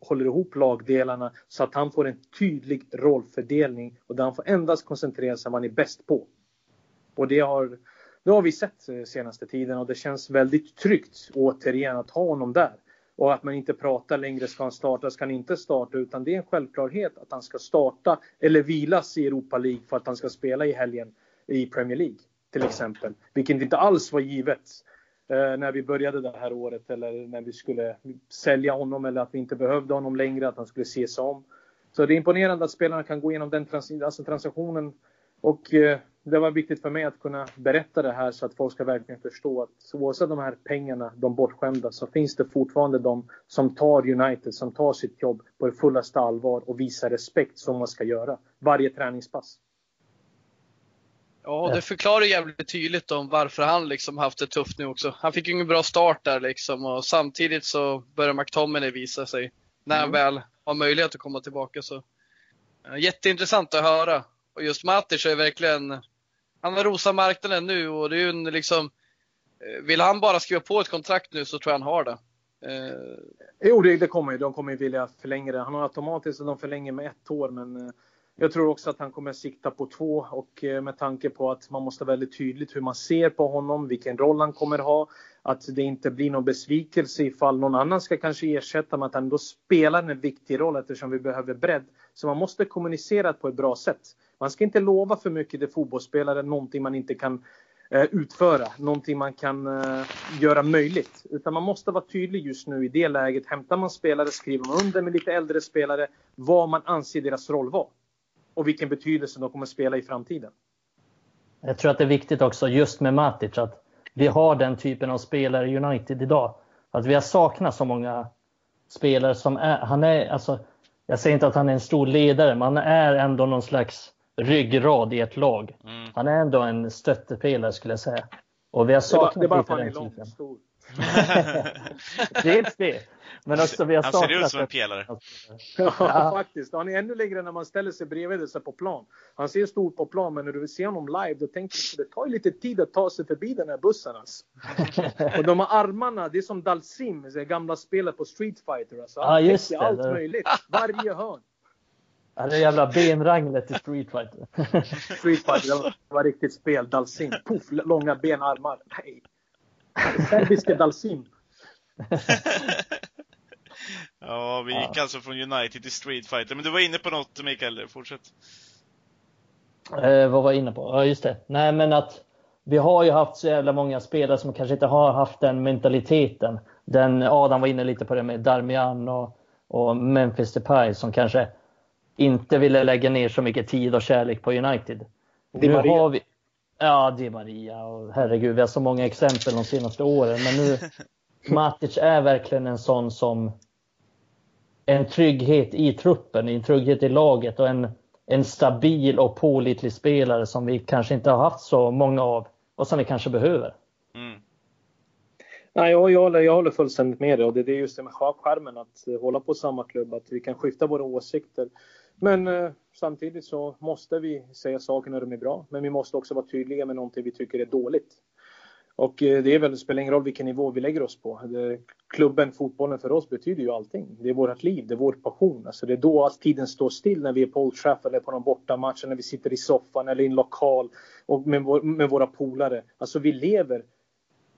håller ihop lagdelarna så att han får en tydlig rollfördelning och där han får endast koncentrera sig på vad han är bäst på. Och det har, det har vi sett eh, senaste tiden och det känns väldigt tryggt återigen att ha honom där. Och att man inte pratar längre, ska han starta, ska han inte starta, utan det är en självklarhet att han ska starta eller vilas i Europa League för att han ska spela i helgen i Premier League till exempel. Vilket inte alls var givet eh, när vi började det här året eller när vi skulle sälja honom eller att vi inte behövde honom längre, att han skulle ses om. Så det är imponerande att spelarna kan gå igenom den trans alltså transaktionen och eh, det var viktigt för mig att kunna berätta det här så att folk ska verkligen förstå att oavsett de här pengarna, de bortskämda, så finns det fortfarande de som tar United, som tar sitt jobb på det fullaste allvar och visar respekt som man ska göra varje träningspass. Ja, det förklarar jävligt tydligt om varför han liksom haft det tufft nu också. Han fick ju ingen bra start där liksom och samtidigt så börjar McTominay visa sig när han mm. väl har möjlighet att komma tillbaka. Så. Jätteintressant att höra. Och just Matic är verkligen han har rosat marknaden nu och det är ju en liksom, eh, vill han bara skriva på ett kontrakt nu så tror jag han har det. Eh... Jo, det, det kommer ju. De kommer ju vilja förlänga det. Han har automatiskt de förlänger med ett år, men eh, jag tror också att han kommer sikta på två och eh, med tanke på att man måste vara väldigt tydligt hur man ser på honom, vilken roll han kommer ha. Att det inte blir någon besvikelse ifall någon annan ska kanske ersätta med att han då spelar en viktig roll eftersom vi behöver bredd. Så man måste kommunicera på ett bra sätt. Man ska inte lova för mycket till fotbollsspelare, någonting man inte kan eh, utföra, någonting man kan eh, göra möjligt. Utan man måste vara tydlig just nu i det läget. Hämtar man spelare, skriver man under med lite äldre spelare vad man anser deras roll vara Och vilken betydelse de kommer att spela i framtiden. Jag tror att det är viktigt också just med Matic att vi har den typen av spelare i United idag. Att vi har saknat så många spelare som är, han är, alltså, jag säger inte att han är en stor ledare, men han är ändå någon slags ryggrad i ett lag. Mm. Han är ändå en stöttepelare skulle jag säga. Och vi har saknat det är bara, det är bara lite den typen. Stor. Dels det. Men också vi har Han ser ut som en pelare. Ja, ja, faktiskt. Han är ännu längre när man ställer sig bredvid sig på plan. Han ser stor på plan, men när du ser honom live, då tänker du att det tar lite tid att ta sig förbi den här bussen. Alltså. och de har armarna, det är som Dalsim, det gamla spelet på Street Fighter. Alltså. Ja, just det. Allt möjligt, varje hörn. Ja, det jävla benranglet i Street Fighter. Street Fighter, det var, det var riktigt spel. Dalsim, poff, långa ben, armar. Nej. Serbiske Dalsim. ja, vi gick ja. alltså från United till Street Fighter. Men du var inne på något, Mikael. Fortsätt. Eh, vad var jag inne på? Ja, just det. Nej, men att vi har ju haft så jävla många spelare som kanske inte har haft den mentaliteten. Den, Adam var inne lite på det med Darmian och, och Memphis Depay som kanske inte ville lägga ner så mycket tid och kärlek på United. Di Maria. Har vi, ja, Di Maria och herregud, vi har så många exempel de senaste åren. Men nu, Matic är verkligen en sån som en trygghet i truppen, en trygghet i laget och en, en stabil och pålitlig spelare som vi kanske inte har haft så många av och som vi kanske behöver. Mm. Nej, jag, jag, håller, jag håller fullständigt med dig och det är just det med skärmen att hålla på samma klubb, att vi kan skifta våra åsikter. Men eh, samtidigt så måste vi säga saker när de är bra, men vi måste också vara tydliga med någonting vi tycker är dåligt. Och eh, det är väl, det spelar ingen roll vilken nivå vi lägger oss på. Det, klubben, fotbollen för oss betyder ju allting. Det är vårt liv, det är vår passion. Alltså det är då att tiden står still när vi är på Old Trafford eller på någon bortamatch, när vi sitter i soffan eller i en lokal och med, vår, med våra polare. Alltså vi lever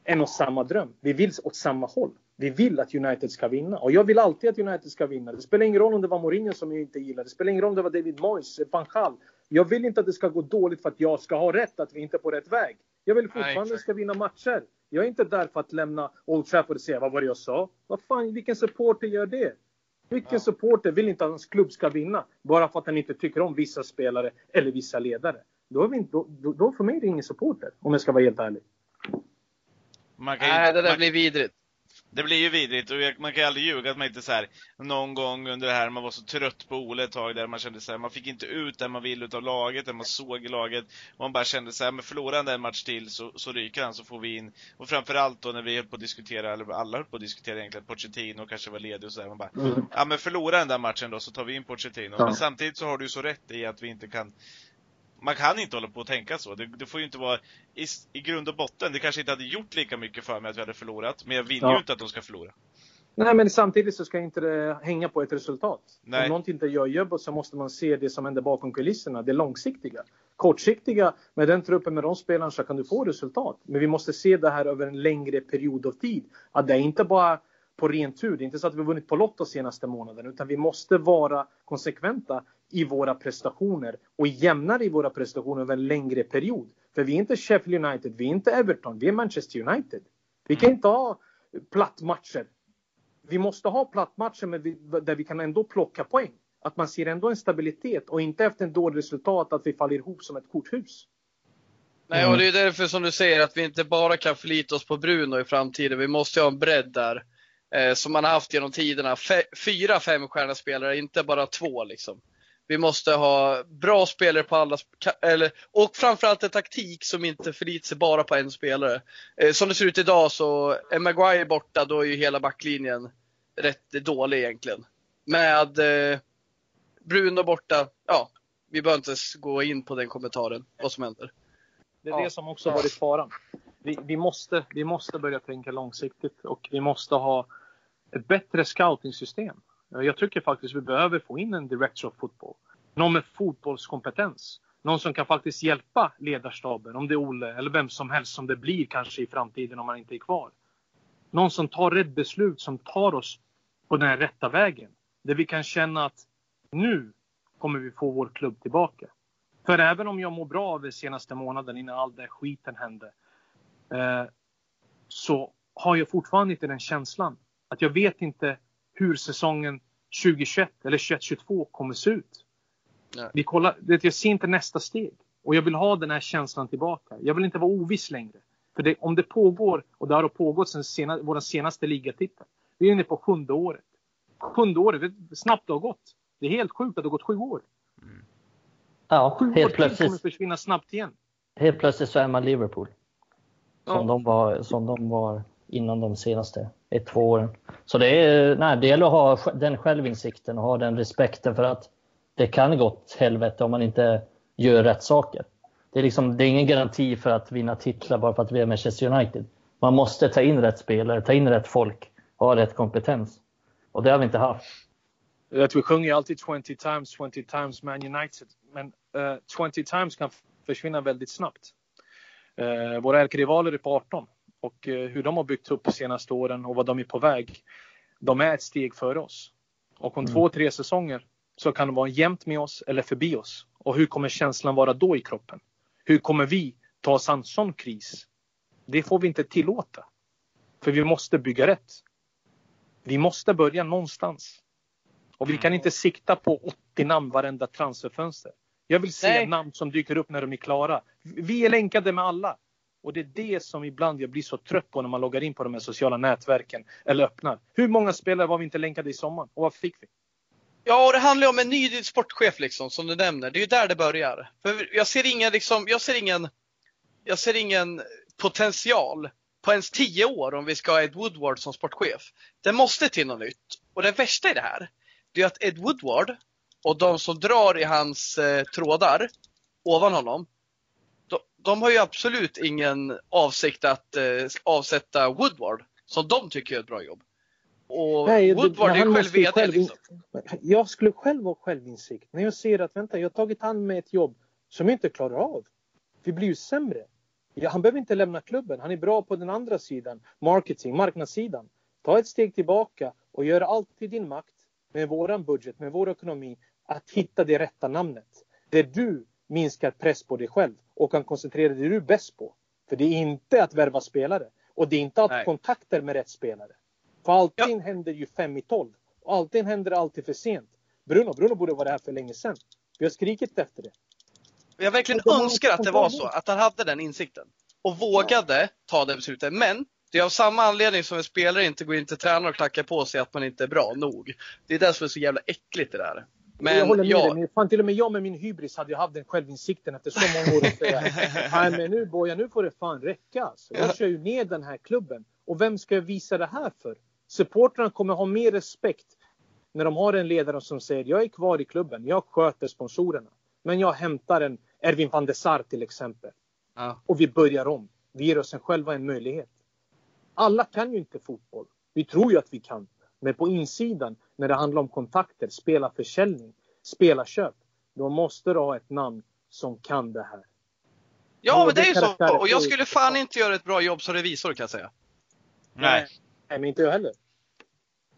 en och samma dröm. Vi vill åt samma håll. Vi vill att United ska vinna. Och jag vill alltid att United ska vinna. Det spelar ingen roll om det var Mourinho som jag inte gillar. Det spelar ingen roll om det var David Moyes, van Gaal. Jag vill inte att det ska gå dåligt för att jag ska ha rätt, att vi inte är på rätt väg. Jag vill fortfarande ska vinna matcher. Jag är inte där för att lämna Old Trafford och säga vad var det jag sa? Vad fan, vilken supporter gör det? Vilken ja. supporter vill inte att hans klubb ska vinna bara för att han inte tycker om vissa spelare eller vissa ledare? då, är vi inte, då, då för mig är det ingen supporter, om jag ska vara helt ärlig. Nej, det där man, blir vidrigt. Det blir ju vidrigt och man kan ju aldrig ljuga att man inte så här, någon gång under det här, man var så trött på Ole ett tag där man kände så här, man fick inte ut det man ville utav laget, det man såg i laget. Man bara kände så här, men förlorar han en match till så, så ryker han så får vi in. Och framförallt då när vi höll på att diskutera, eller alla höll på att diskutera egentligen, Pochettino kanske var ledig och så här, man bara, mm. ja men förlorar den där matchen då så tar vi in Pochettino. Ja. Men samtidigt så har du ju så rätt i att vi inte kan man kan inte hålla på och tänka så. Det, det får ju inte vara, i, i, grund och botten, det kanske inte hade gjort lika mycket för mig att vi hade förlorat, men jag vill ja. ju inte att de ska förlora. Nej, men samtidigt så ska inte det hänga på ett resultat. Nej. Om någonting inte gör jobbet så måste man se det som händer bakom kulisserna, det långsiktiga. Kortsiktiga, med den truppen, med de spelarna så kan du få resultat. Men vi måste se det här över en längre period av tid. Att det är inte bara på ren tur. Det är inte så att vi vunnit på Lotto senaste månaden, utan vi måste vara konsekventa i våra prestationer och jämnare i våra prestationer över en längre period. För vi är inte Sheffield United, vi är inte Everton, vi är Manchester United. Vi kan inte ha plattmatcher. Vi måste ha plattmatcher där vi kan ändå plocka poäng. Att man ser ändå en stabilitet och inte efter en dålig resultat att vi faller ihop som ett korthus. Nej, och det är därför som du säger att vi inte bara kan förlita oss på Bruno i framtiden. Vi måste ha en bredd där. Eh, som man har haft genom tiderna. Fe fyra femstjärniga spelare, inte bara två liksom. Vi måste ha bra spelare på alla, eller, och framförallt en taktik som inte förlitar sig bara på en spelare. Eh, som det ser ut idag så är Maguire borta, då är ju hela backlinjen rätt dålig egentligen. Med eh, Bruno borta, ja, vi behöver inte ens gå in på den kommentaren, vad som händer. Det är ja. det som också varit faran. Vi, vi, måste, vi måste börja tänka långsiktigt och vi måste ha ett bättre scouting-system. Eh, jag tycker faktiskt vi behöver få in en director of football. Någon med fotbollskompetens. Någon som kan faktiskt hjälpa ledarstaben, om det är Olle eller vem som helst som det blir kanske i framtiden om man inte är kvar. Någon som tar rätt beslut, som tar oss på den rätta vägen. Där vi kan känna att nu kommer vi få vår klubb tillbaka. För även om jag mår bra av den senaste månaden innan all den skiten hände. Eh, så har jag fortfarande inte den känslan. Att jag vet inte hur säsongen 2021 eller 2022 kommer se ut. Nej. Vi kollar, jag ser inte nästa steg. Och jag vill ha den här känslan tillbaka. Jag vill inte vara oviss längre. För det, om det pågår, och det har pågått sen sena, vår senaste ligatitel. Vi är inne på sjunde året. Sjunde året, det snabbt det har gått. Det är helt sjukt att det har gått sju år. Mm. Ja, sju helt år plötsligt. kommer försvinna snabbt igen. Helt plötsligt så är man Liverpool. Som, ja. de, var, som de var innan de senaste i två år. Så det, är, nej, det gäller att ha den självinsikten och ha den respekten för att det kan gå åt helvete om man inte gör rätt saker. Det är, liksom, det är ingen garanti för att vinna titlar bara för att vi är Manchester United. Man måste ta in rätt spelare, ta in rätt folk, ha rätt kompetens. Och det har vi inte haft. Att vi sjunger alltid 20 times, 20 times Man United. Men eh, uh, 20 times kan försvinna väldigt snabbt. Uh, våra ärkerivaler är på 18 och uh, hur de har byggt upp de senaste åren och vad de är på väg. De är ett steg före oss. Och om mm. två, tre säsonger så kan de vara jämnt med oss eller förbi oss. Och hur kommer känslan vara då i kroppen? Hur kommer vi ta oss an sån kris? Det får vi inte tillåta. För vi måste bygga rätt. Vi måste börja någonstans. Och vi kan inte sikta på 80 namn varenda transferfönster. Jag vill se Nej. namn som dyker upp när de är klara. Vi är länkade med alla. Och det är det som ibland jag blir så trött på när man loggar in på de här sociala nätverken eller öppnar. Hur många spelare var vi inte länkade i sommar och vad fick vi? Ja, och det handlar ju om en ny sportchef liksom, som du nämner. Det är ju där det börjar. För jag ser ingen, liksom, jag ser ingen, jag ser ingen potential på ens tio år om vi ska ha Ed Woodward som sportchef. Det måste till något nytt. Och det värsta i det här, det är att Ed Woodward och de som drar i hans eh, trådar ovan honom, de, har ju absolut ingen avsikt att eh, avsätta Woodward, som de tycker är ett bra jobb. Och Nej, Woodward är själv VD. Själv, liksom. Jag skulle själv ha självinsikt. När jag ser att vänta, jag har tagit hand med ett jobb som jag inte klarar av. Vi blir ju sämre. Ja, han behöver inte lämna klubben. Han är bra på den andra sidan. Marketing, marknadssidan. Ta ett steg tillbaka och gör allt i din makt med våran budget, med vår ekonomi att hitta det rätta namnet. Där du minskar press på dig själv och kan koncentrera dig du är bäst på. För det är inte att värva spelare och det är inte att ha kontakter med rätt spelare. För allting ja. händer ju fem i tolv. Och allting händer alltid för sent. Bruno, Bruno borde vara här för länge sedan. Vi har skrikit efter det. Jag verkligen önskar att det var så, att han hade den insikten. Och vågade ta det beslutet. Men det är av samma anledning som en spelare inte går in till tränaren och klackar på sig att man inte är bra nog. Det är det som är så jävla äckligt det där. Men jag håller med jag... dig. Fan, till och med jag med min hybris hade ju haft den självinsikten efter så många år. Nej men nu Boja, nu får det fan räcka. Alltså. Jag kör ju ner den här klubben. Och vem ska jag visa det här för? Supportrarna kommer ha mer respekt när de har en ledare som säger jag är kvar i klubben, jag sköter sponsorerna. Men jag hämtar en Erwin van der Sar till exempel. Ja. Och vi börjar om. Vi ger oss själva en möjlighet. Alla kan ju inte fotboll. Vi tror ju att vi kan. Men på insidan, när det handlar om kontakter, spelarförsäljning, spelarköp, då måste du ha ett namn som kan det här. Ja, men det är ju så. Och jag skulle fan inte göra ett bra jobb som revisor kan jag säga. Nej. Nej, men inte jag heller.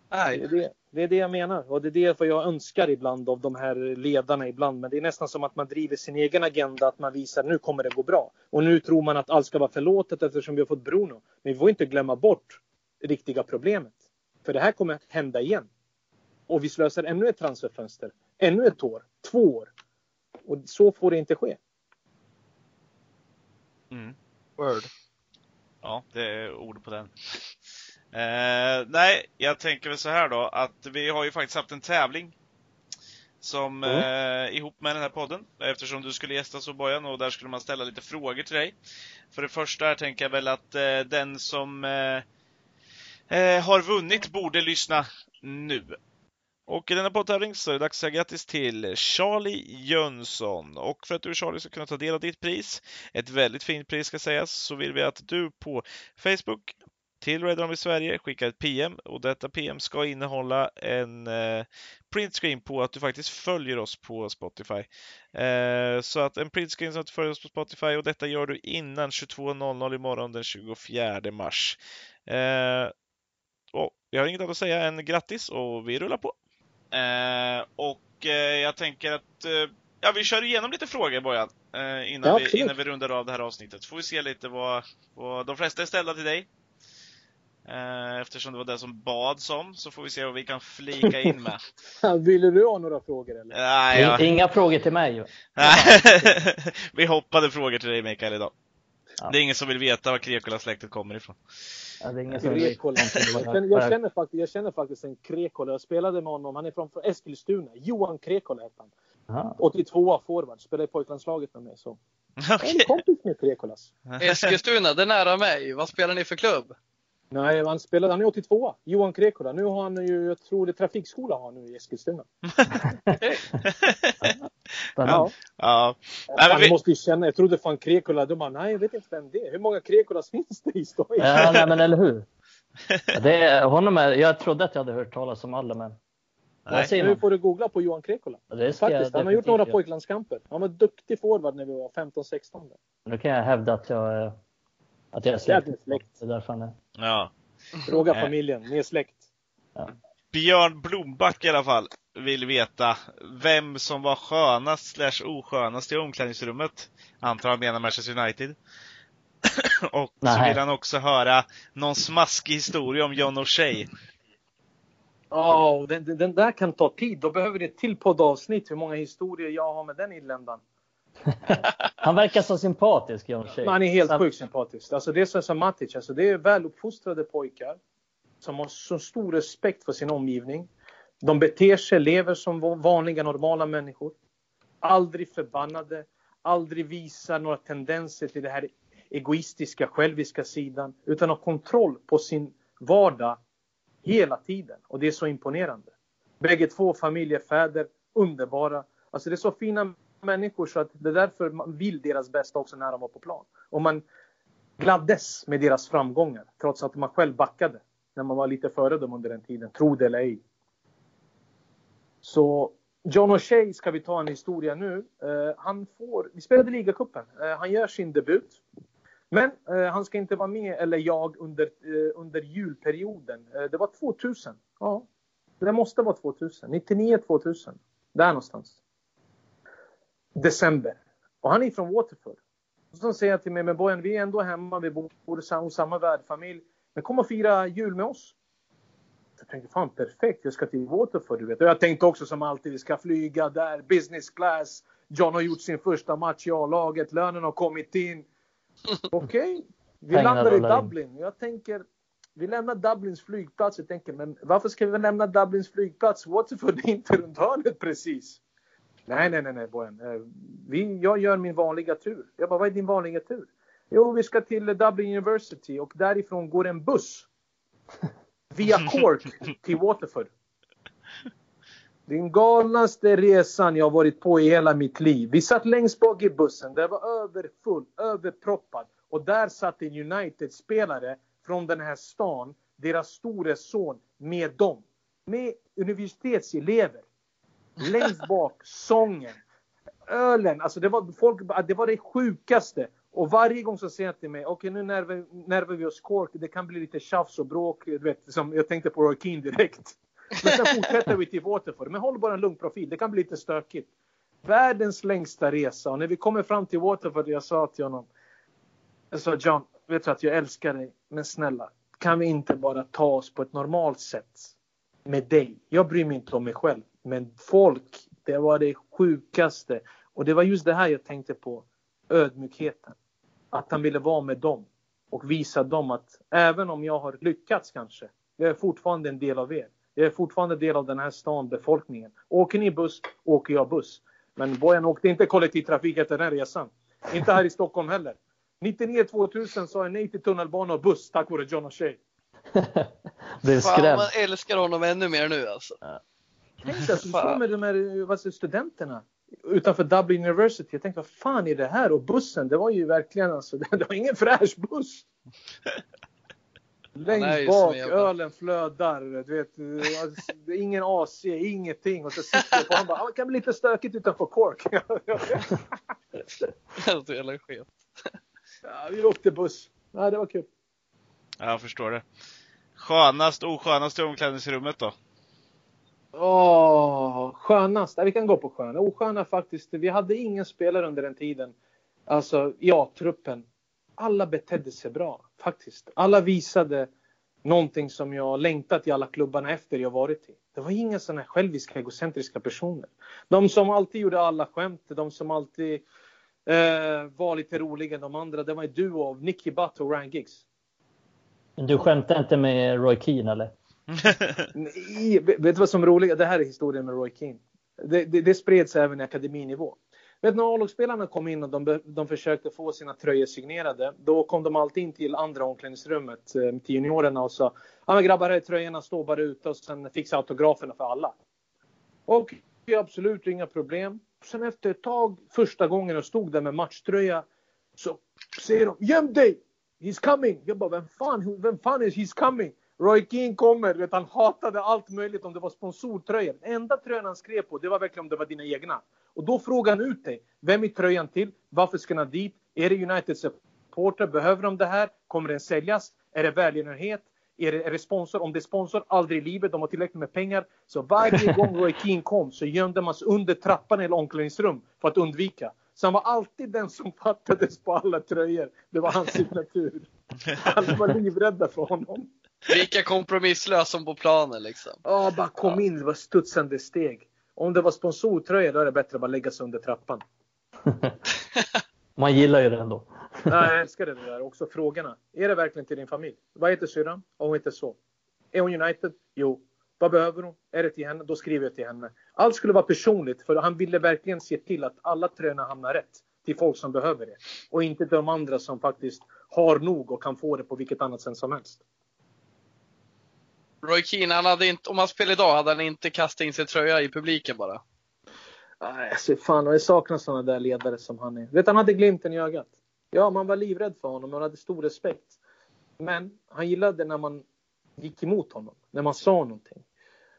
Nej. Det är det, det är det jag menar. Och det är det jag önskar ibland av de här ledarna ibland. Men det är nästan som att man driver sin egen agenda. Att man visar nu kommer det gå bra. Och nu tror man att allt ska vara förlåtet eftersom vi har fått Bruno. Men vi får inte glömma bort det riktiga problemet. För det här kommer att hända igen. Och vi slösar ännu ett transferfönster. Ännu ett år. Två år. Och så får det inte ske. Mm. Word. Ja, det är ord på den. Eh, nej, jag tänker väl så här då att vi har ju faktiskt haft en tävling som mm. eh, ihop med den här podden, eftersom du skulle gästa Sobojan och där skulle man ställa lite frågor till dig. För det första tänker jag väl att eh, den som eh, har vunnit borde lyssna nu. Och i denna poddtävling så är det dags att säga grattis till Charlie Jönsson. Och för att du Charlie ska kunna ta del av ditt pris, ett väldigt fint pris ska sägas, så vill vi att du på Facebook till Redrum i Sverige skickar ett PM och detta PM ska innehålla en eh, printscreen på att du faktiskt följer oss på Spotify. Eh, så att en printscreen som att du följer oss på Spotify och detta gör du innan 22.00 imorgon den 24 mars. Eh, och jag har inget annat att säga än grattis och vi rullar på. Eh, och eh, jag tänker att eh, ja, vi kör igenom lite frågor Bojan, eh, innan, ja, vi, innan vi rundar av det här avsnittet. Får vi se lite vad, vad de flesta är ställda till dig. Eh, eftersom det var det som bads om, så får vi se vad vi kan flika in med. Ville du ha några frågor eller? Nej, ja. Inga frågor till mig. vi hoppade frågor till dig Mikael idag. Ja. Det är ingen som vill veta var Krekola-släktet kommer ifrån. Ja, det är ingen som vill. Jag, känner, jag, känner faktiskt, jag känner faktiskt en Krekola. Jag spelade med honom. Han är från, från Eskilstuna. Johan Krekola heter han. 82 forward. Spelade i pojklandslaget med mig. Så. Okay. En kompis med Krekolas. Eskilstuna, det är nära mig. Vad spelar ni för klubb? Nej, han spelade, han är 82 Johan Krekola. Nu har han ju, jag tror det är trafikskola har nu i Eskilstuna. ja. ja. Han vi... måste ju känna, jag trodde fan Krekola, de bara, nej jag vet inte vem det är. Hur många Krekolas finns det i Stockholm? Ja, nej men eller hur. Det är, honom är, jag trodde att jag hade hört talas om alla men Nej. Nu får du googla på Johan Krekola. Faktiskt, han har gjort några pojklandskamper. Han var duktig forward när vi var 15-16. Nu kan jag hävda att jag att jag är släkt. släkt. Det är därför han är. Ja. Fråga familjen, ni är släkt. Ja. Björn Blomback i alla fall vill veta vem som var skönast slash oskönast i omklädningsrummet. Antar han menar Manchester United. och Nej. så vill han också höra någon smaskig historia om John O'Shea. Ja, oh, den, den, där kan ta tid. Då behöver det ett till poddavsnitt hur många historier jag har med den irländaren. han verkar så sympatisk, John Shea. Han är helt så... sjukt sympatisk. Alltså det är som Matic, alltså det är väluppfostrade pojkar som har så stor respekt för sin omgivning. De beter sig, lever som vanliga normala människor. Aldrig förbannade, aldrig visar några tendenser till det här egoistiska, själviska sidan, utan har kontroll på sin vardag hela tiden. Och det är så imponerande. Bägge två familjefäder, underbara. Alltså det är så fina människor så att det är därför man vill deras bästa också när de var på plan. Och man gladdes med deras framgångar trots att man själv backade när man var lite före dem under den tiden, tro det eller ej. Så John O'Shea ska vi ta en historia nu. Uh, han får, vi spelade ligacupen. Uh, han gör sin debut. Men uh, han ska inte vara med, eller jag, under, under julperioden. det var 2000. Ja, det måste vara 2000. 99, 2000. Där någonstans december. Och han är från Waterford. Och så säger han till mig, men Bojan, vi är ändå hemma, vi bor hos samma värdfamilj. Men kom och fira jul med oss. Jag tänkte, fan perfekt, jag ska till Waterford, du vet. Och jag tänkte också som alltid, vi ska flyga där, business class. John har gjort sin första match i A-laget, lönen har kommit in. Okej, okay. vi landar i Dublin. Jag tänker, vi lämnar Dublins flygplats. Jag tänker, men varför ska vi lämna Dublins flygplats? Waterford är inte runt hörnet precis. Nej, nej, nej, nej, Bojan. Eh, vi, jag gör min vanliga tur. Jag bara, vad är din vanliga tur? Jo, vi ska till Dublin University och därifrån går en buss. Via Cork till Waterford. Den galnaste resan jag varit på i hela mitt liv. Vi satt längst bak i bussen. Det var överfull, överproppad. Och där satt en United-spelare från den här stan, deras store son, med dem. Med universitetselever. Längst bak, sången, ölen. Alltså det var, folk, det var det sjukaste. Och varje gång så säger jag till mig, okej okay, nu närvar, närvar vi oss Cork, det kan bli lite tjafs och bråk. Du vet, som jag tänkte på Roy Keane direkt. Men sen fortsätter vi till Waterford. Men håll bara en lugn profil, det kan bli lite stökigt. Världens längsta resa. Och när vi kommer fram till Waterford, jag sa till honom, jag sa John, vet du att jag älskar dig, men snälla, kan vi inte bara ta oss på ett normalt sätt med dig? Jag bryr mig inte om mig själv, men folk, det var det sjukaste. Och det var just det här jag tänkte på, ödmjukheten. Att han ville vara med dem och visa dem att även om jag har lyckats kanske, jag är fortfarande en del av er. Jag är fortfarande en del av den här stan, befolkningen. Åker ni buss, åker jag buss. Men Bojan åkte inte kollektivtrafik efter den här resan. Inte här i Stockholm heller. 99-2000 sa jag nej till tunnelbana och buss tack vare John O'Shea. Blev skrämd. man älskar honom ännu mer nu alltså. Ja. Tänk dig, alltså, du står med de här vad studenterna utanför Dublin University. Jag tänkte, vad fan är det här? Och bussen, det var ju verkligen alltså, det var ingen fräsch buss. Längst bak, ölen flödar. Du vet, alltså, ingen AC, ingenting. Och så sitter jag på han bara, ah, det kan bli lite stökigt utanför Cork. så jävla skevt. Ja, vi åkte buss. Ja, det var kul. Ja, jag förstår det. Skönast, oskönast i omklädningsrummet då? Åh, skönast? Vi kan gå på sköna. Osköna faktiskt. Vi hade ingen spelare under den tiden. Alltså, ja, truppen. Alla betedde sig bra, faktiskt. Alla visade någonting som jag längtat i alla klubbarna efter jag varit i. Det var inga sådana själviska, egocentriska personer. De som alltid gjorde alla skämt, de som alltid eh, var lite roliga de andra. Det var en duo av Nicky Butt och Ryan Giggs. Men du skämtar inte med Roy Keane eller? Nej, vet du vad som är roligt? Det här är historien med Roy Keane. Det, det, det spreds även i akademinivå. Vet när A-lagsspelarna kom in och de, de försökte få sina tröjor signerade, då kom de alltid in till andra omklädningsrummet eh, till juniorerna och sa ah, men grabbar här är tröjorna, stå bara ute och sen fixa autograferna för alla. Och absolut inga problem. Sen efter ett tag, första gången jag stod där med matchtröja, så säger de göm dig! He's coming! Jag bara, vem fan, vem fan är he's coming? Roy Keane kommer, vet, han hatade allt möjligt om det var sponsortröjor. Enda tröjan han skrev på, det var verkligen om det var dina egna. Och då frågar han ut dig. Vem är tröjan till? Varför ska han dit? Är det United supporter? Behöver de det här? Kommer den säljas? Är det välgörenhet? Är det, är det sponsor? Om det är sponsor, aldrig i livet. De har tillräckligt med pengar. Så varje gång Roy Keane kom så gömde man sig under trappan i omklädningsrum för att undvika. Så han var alltid den som fattades på alla tröjor. Det var hans signatur. Alla var livrädda för honom. Lika kompromisslös som på planen liksom. Ja, bara kom in. Det var studsande steg. Om det var sponsortröja då är det bättre att bara lägga sig under trappan. Man gillar ju det ändå. Nej, jag älskar det där. Också frågorna. Är det verkligen till din familj? Vad heter syrran? Och hon heter så. Är hon United? Jo. Vad behöver hon? Är det till henne? Då skriver jag till henne. Allt skulle vara personligt för han ville verkligen se till att alla tröjorna hamnar rätt till folk som behöver det. Och inte till de andra som faktiskt har nog och kan få det på vilket annat sätt som helst. Roy Keane, han hade inte, om han spelade idag hade han inte kastat in sin tröja i publiken bara. Nej, alltså fan, jag saknar sådana där ledare som han är. Vet han hade glimten i ögat. Ja, man var livrädd för honom, man hade stor respekt. Men han gillade när man gick emot honom, när man sa någonting.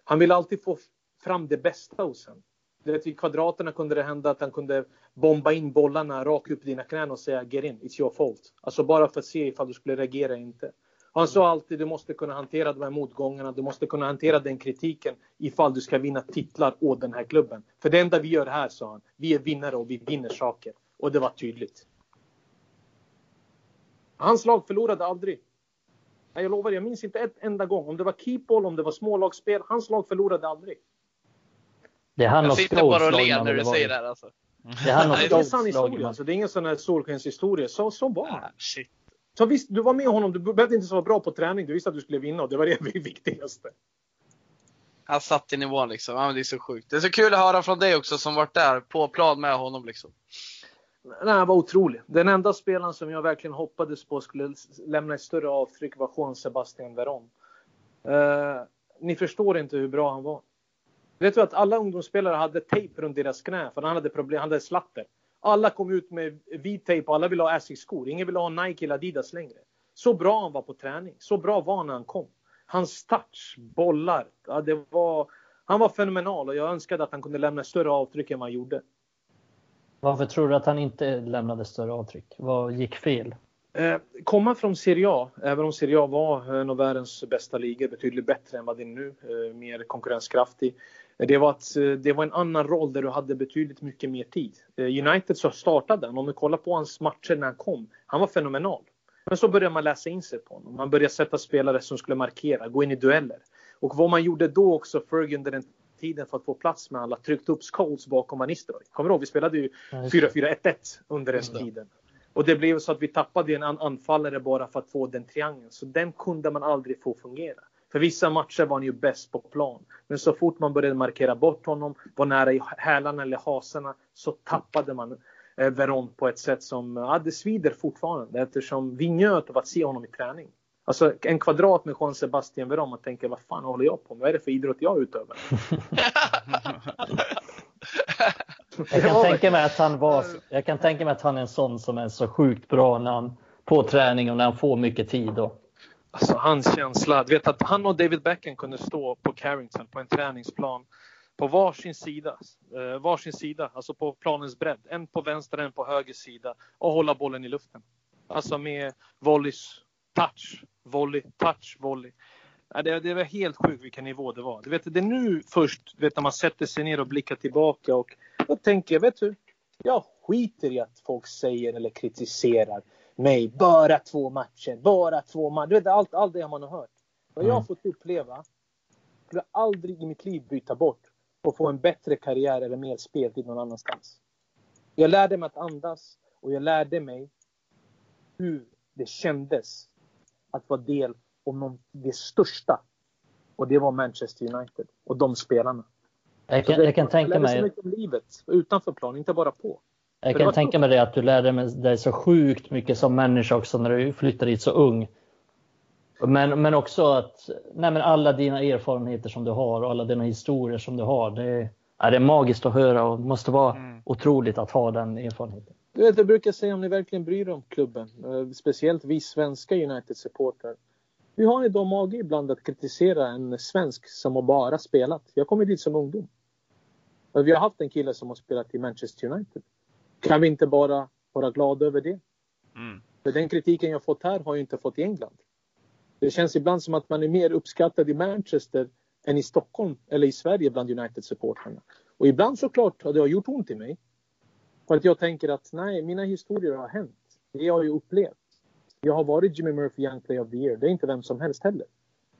Han ville alltid få fram det bästa hos en. vet, vid kvadraterna kunde det hända att han kunde bomba in bollarna rakt upp i dina knän och säga get in, it's your fault. Alltså bara för att se ifall du skulle reagera eller inte. Han sa alltid du måste kunna hantera de här motgångarna, du måste kunna hantera den kritiken ifall du ska vinna titlar åt den här klubben. För det enda vi gör här, sa han, vi är vinnare och vi vinner saker. Och det var tydligt. Hans lag förlorade aldrig. Jag lovar, jag minns inte ett enda gång. Om det var keepball, om det var smålagsspel. Hans lag förlorade aldrig. Det är han jag sitter bara och ler när du säger det här alltså. Det är, han Nej, det är sann historia. Alltså, det är ingen sån här solskenshistoria. Så, så var Ah, shit. Så visst, du var med honom. Du behövde inte vara bra på träning. Du visste att du skulle vinna och det var det viktigaste. Han satt i nivån liksom. Ja, men det är så sjukt. Det är så kul att höra från dig också som varit där på plan med honom liksom. Nej, han var otrolig. Den enda spelaren som jag verkligen hoppades på skulle lämna ett större avtryck var Juan Sebastian Veron. Uh, ni förstår inte hur bra han var. Vet du att alla ungdomsspelare hade tejp runt deras knä för han hade problem, han hade slatter. Alla kom ut med vit tejp och alla ville ha Asics-skor. Ingen ville ha Nike eller Adidas längre. Så bra han var på träning. Så bra var han när han kom. Hans touch, bollar, ja, det var, han var fenomenal och jag önskade att han kunde lämna större avtryck än vad han gjorde. Varför tror du att han inte lämnade större avtryck? Vad gick fel? Eh, komma från Serie A, även om Serie A var en av världens bästa ligor, betydligt bättre än vad det är nu, eh, mer konkurrenskraftig. Det var, att, eh, det var en annan roll där du hade betydligt mycket mer tid. Eh, United så startade han, om du kollar på hans matcher när han kom, han var fenomenal. Men så började man läsa in sig på honom. Man började sätta spelare som skulle markera, gå in i dueller. Och vad man gjorde då också, Fergie under den tiden för att få plats med alla, tryckte upp Scholes bakom Van Nistelrooy. Kommer du ihåg? Vi spelade ju 4-4-1-1 under den tiden. Och det blev så att vi tappade en anfallare bara för att få den triangeln. Så den kunde man aldrig få fungera. För vissa matcher var han ju bäst på plan. Men så fort man började markera bort honom, var nära i hälarna eller haserna, så tappade man eh, Veron på ett sätt som, ja det svider fortfarande eftersom vi njöt av att se honom i träning. Alltså en kvadrat med Juan Sebastian Veron, man tänker vad fan håller jag på med? Vad är det för idrott jag utövar? jag kan tänka mig att han var, jag kan tänka mig att han är en sån som är så sjukt bra när han, på träning och när han får mycket tid. Och... Alltså hans känsla, du vet att han och David Beckham kunde stå på Carrington på en träningsplan på varsin sida, eh, varsin sida, alltså på planens bredd. En på vänster, en på höger sida och hålla bollen i luften. Alltså med volleys, touch, volley, touch, volley. Det, det var helt sjukt vilken nivå det var. Du vet, det är nu först vet, när man sätter sig ner och blickar tillbaka och då tänker jag, vet du, jag skiter i att folk säger eller kritiserar mig. Bara två matcher, bara två matcher. Du vet, allt, allt det man har hört. Vad jag har mm. fått uppleva skulle jag aldrig i mitt liv byta bort och få en bättre karriär eller mer speltid någon annanstans. Jag lärde mig att andas och jag lärde mig hur det kändes att vara del om det största. Och det var Manchester United och de spelarna. Jag kan, jag kan tänka mig... så mycket om livet utanför plan, inte bara på. Jag kan tänka mig det att du lärde dig så sjukt mycket som människa också när du flyttade hit så ung. Men, men också att nej men alla dina erfarenheter som du har och alla dina historier som du har. Det är, det är magiskt att höra och måste vara mm. otroligt att ha den erfarenheten. Du vet, jag brukar säga om ni verkligen bryr er om klubben, eh, speciellt vi svenska United-supportrar. Hur har ni då mage ibland att kritisera en svensk som har bara spelat? Jag kom dit som ungdom. Vi har haft en kille som har spelat i Manchester United. Kan vi inte bara vara glada över det? Mm. För den kritiken jag fått här har jag inte fått i England. Det känns ibland som att man är mer uppskattad i Manchester än i Stockholm eller i Sverige bland United-supportrarna. Och ibland såklart har det gjort ont i mig. För att jag tänker att nej, mina historier har hänt. Det har jag upplevt. Jag har varit Jimmy Murphy Young Player of the Year. Det är inte vem som helst heller.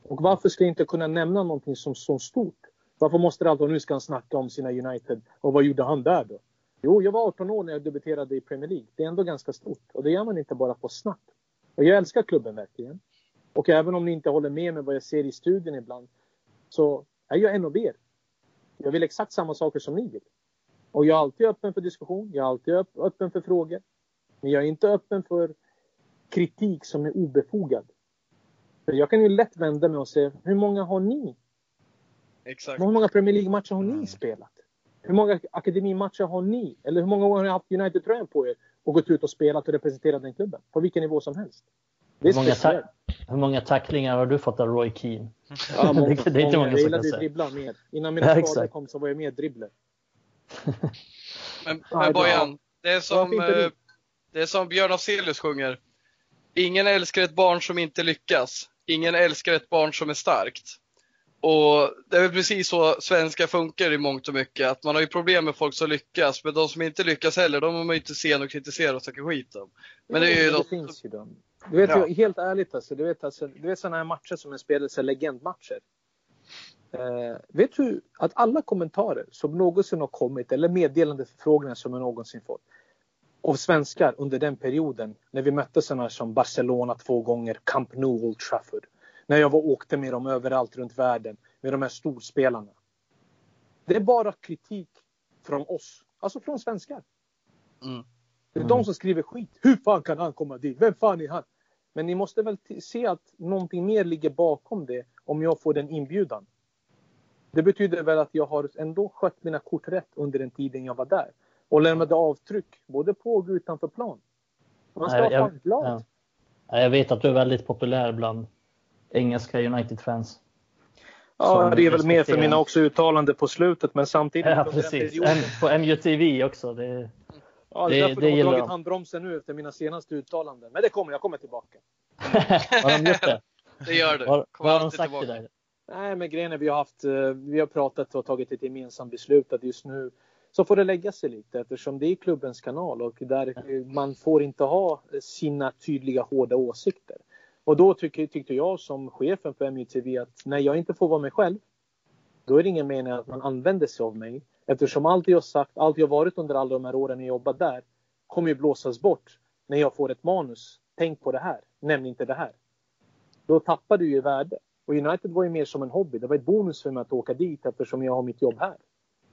Och varför ska jag inte kunna nämna någonting som så stort? Varför måste det alltid, nu ska han snacka om sina United. Och vad gjorde han där då? Jo, jag var 18 år när jag debuterade i Premier League. Det är ändå ganska stort. Och det gör man inte bara på snack. Och jag älskar klubben verkligen. Och även om ni inte håller med mig vad jag ser i studien ibland. Så är jag en av er. Jag vill exakt samma saker som ni vill. Och jag är alltid öppen för diskussion. Jag är alltid öppen för frågor. Men jag är inte öppen för kritik som är obefogad. För jag kan ju lätt vända mig och säga, hur många har ni? Exakt. Hur många Premier League-matcher har ni mm. spelat? Hur många akademimatcher har ni? Eller hur många gånger har ni haft United-tröjan på er och gått ut och spelat och representerat den klubben? På vilken nivå som helst. hur, många hur många tacklingar har du fått av Roy Keane? Ja, många, det, det är inte många, många jag gillade att dribbla mer. Innan mina ja, skador kom så var jag mer dribbler. men, men Bojan, det är som, eh, det är som Björn Afzelius sjunger. Ingen älskar ett barn som inte lyckas. Ingen älskar ett barn som är starkt. Och det är väl precis så svenska funkar i mångt och mycket. Att man har ju problem med folk som lyckas, men de som inte lyckas heller, de har man ju inte sen och kritisera och snacka skit om. Men det är ju det finns ju de. Du vet, ja. helt ärligt alltså, du vet, alltså, du vet sådana här matcher som en spelar, legendmatcher. Eh, vet du att alla kommentarer som någonsin har kommit eller meddelande förfrågningar som jag någonsin fått av svenskar under den perioden när vi mötte sådana som Barcelona två gånger, Camp Nou, Old Trafford. När jag var åkte med dem överallt runt världen med de här storspelarna. Det är bara kritik från oss, alltså från svenskar. Mm. Det är de som skriver skit. Hur fan kan han komma dit? Vem fan är han? Men ni måste väl se att någonting mer ligger bakom det om jag får den inbjudan. Det betyder väl att jag har ändå skött mina kort rätt under den tiden jag var där. Och lämnade avtryck både på och utanför plan. Man ska vara fan glad. Ja. Jag vet att du är väldigt populär bland engelska United-fans. Ja, det är väl mer för mina också uttalanden på slutet, men samtidigt. Ja, precis. På MUTV också. Det, ja, det är därför det de har dragit handbromsen nu efter mina senaste uttalanden. Men det kommer, jag kommer tillbaka. har de gjort det? Det gör du. Vad har de sagt till dig? Nej, men grejen är vi har haft, eh, vi har pratat och tagit ett gemensamt beslut att just nu så får det lägga sig lite eftersom det är klubbens kanal och där man får inte ha sina tydliga hårda åsikter. Och då tycker, tyckte jag som chefen för MUTV att när jag inte får vara mig själv, då är det ingen mening att man använder sig av mig. Eftersom allt jag sagt, allt jag varit under alla de här åren jag jobbat där, kommer ju blåsas bort när jag får ett manus. Tänk på det här, nämn inte det här. Då tappar du ju värde. Och United var ju mer som en hobby. Det var ett bonus för mig att åka dit eftersom jag har mitt jobb här.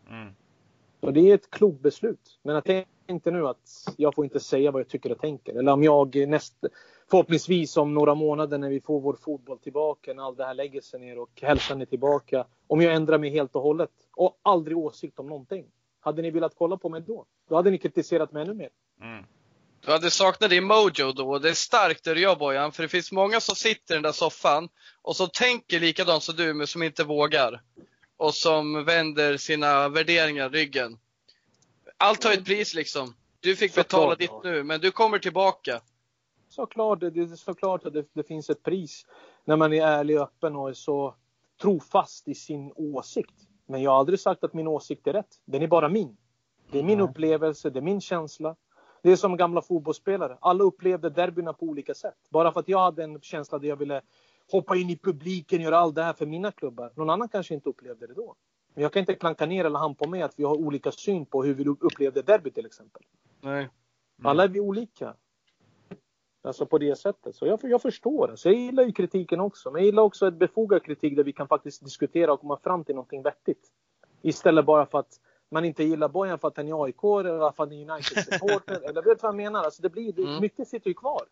Mm. Och det är ett klokt beslut. Men jag tänkte nu att jag får inte säga vad jag tycker och tänker. Eller om jag näst, förhoppningsvis om några månader när vi får vår fotboll tillbaka, när allt det här lägger sig ner och hälsan är tillbaka. Om jag ändrar mig helt och hållet och aldrig åsikt om någonting. Hade ni velat kolla på mig då? Då hade ni kritiserat mig ännu mer. Mm. Du hade saknat din mojo då. Det är starkt det du gör Bojan, för det finns många som sitter i den där soffan och som tänker likadant som du, men som inte vågar. Och som vänder sina värderingar ryggen. Allt har ett pris liksom. Du fick betala ditt nu, men du kommer tillbaka. Såklart, det är såklart att det, det finns ett pris när man är ärlig och öppen och är så trofast i sin åsikt. Men jag har aldrig sagt att min åsikt är rätt. Den är bara min. Det är min upplevelse, det är min känsla. Det är som gamla fotbollsspelare. Alla upplevde derbyna på olika sätt. Bara för att jag hade en känsla där jag ville hoppa in i publiken, göra allt det här för mina klubbar. Någon annan kanske inte upplevde det då. Men jag kan inte klanka ner eller hampa med att vi har olika syn på hur vi upplevde derby till exempel. Nej. Mm. Alla är vi olika. Alltså på det sättet. Så jag, jag förstår. Alltså jag gillar ju kritiken också. Men jag gillar också ett befogad kritik där vi kan faktiskt diskutera och komma fram till någonting vettigt. Istället bara för att man inte gillar Bojan för att han är AIK eller för att han är United-supporter. eller vet vad jag menar? Alltså det blir, mm. Mycket sitter ju kvar.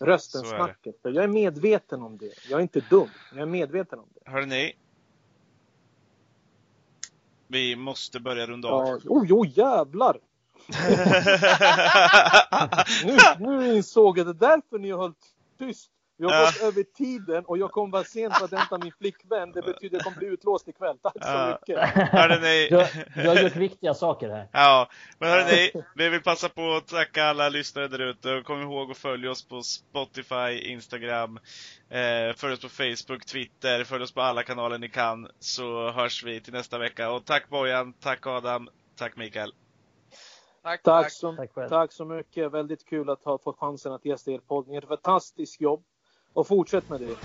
Rösten, snacket. Jag är medveten om det. Jag är inte dum. Jag är medveten om det. Hörrni. Vi måste börja runda av. Ja, oh, oh jävlar! nu, nu insåg jag det. därför ni har hållit tyst. Vi har gått över tiden och jag kommer vara sent för att hämta min flickvän. Det betyder att jag kommer bli utlåst ikväll. Tack så ja. mycket. Hörrni... Du, du har gjort viktiga saker här. Ja, men hörni, vi vill passa på att tacka alla lyssnare där ute. Kom ihåg att följa oss på Spotify, Instagram, eh, följ oss på Facebook, Twitter, följ oss på alla kanaler ni kan. Så hörs vi till nästa vecka. Och tack Bojan, tack Adam, tack Mikael. Tack, tack, tack. Så, tack, tack, så mycket. Väldigt kul att ha fått chansen att gästa er podd. Ni gör ett fantastiskt jobb. Och fortsätt med det.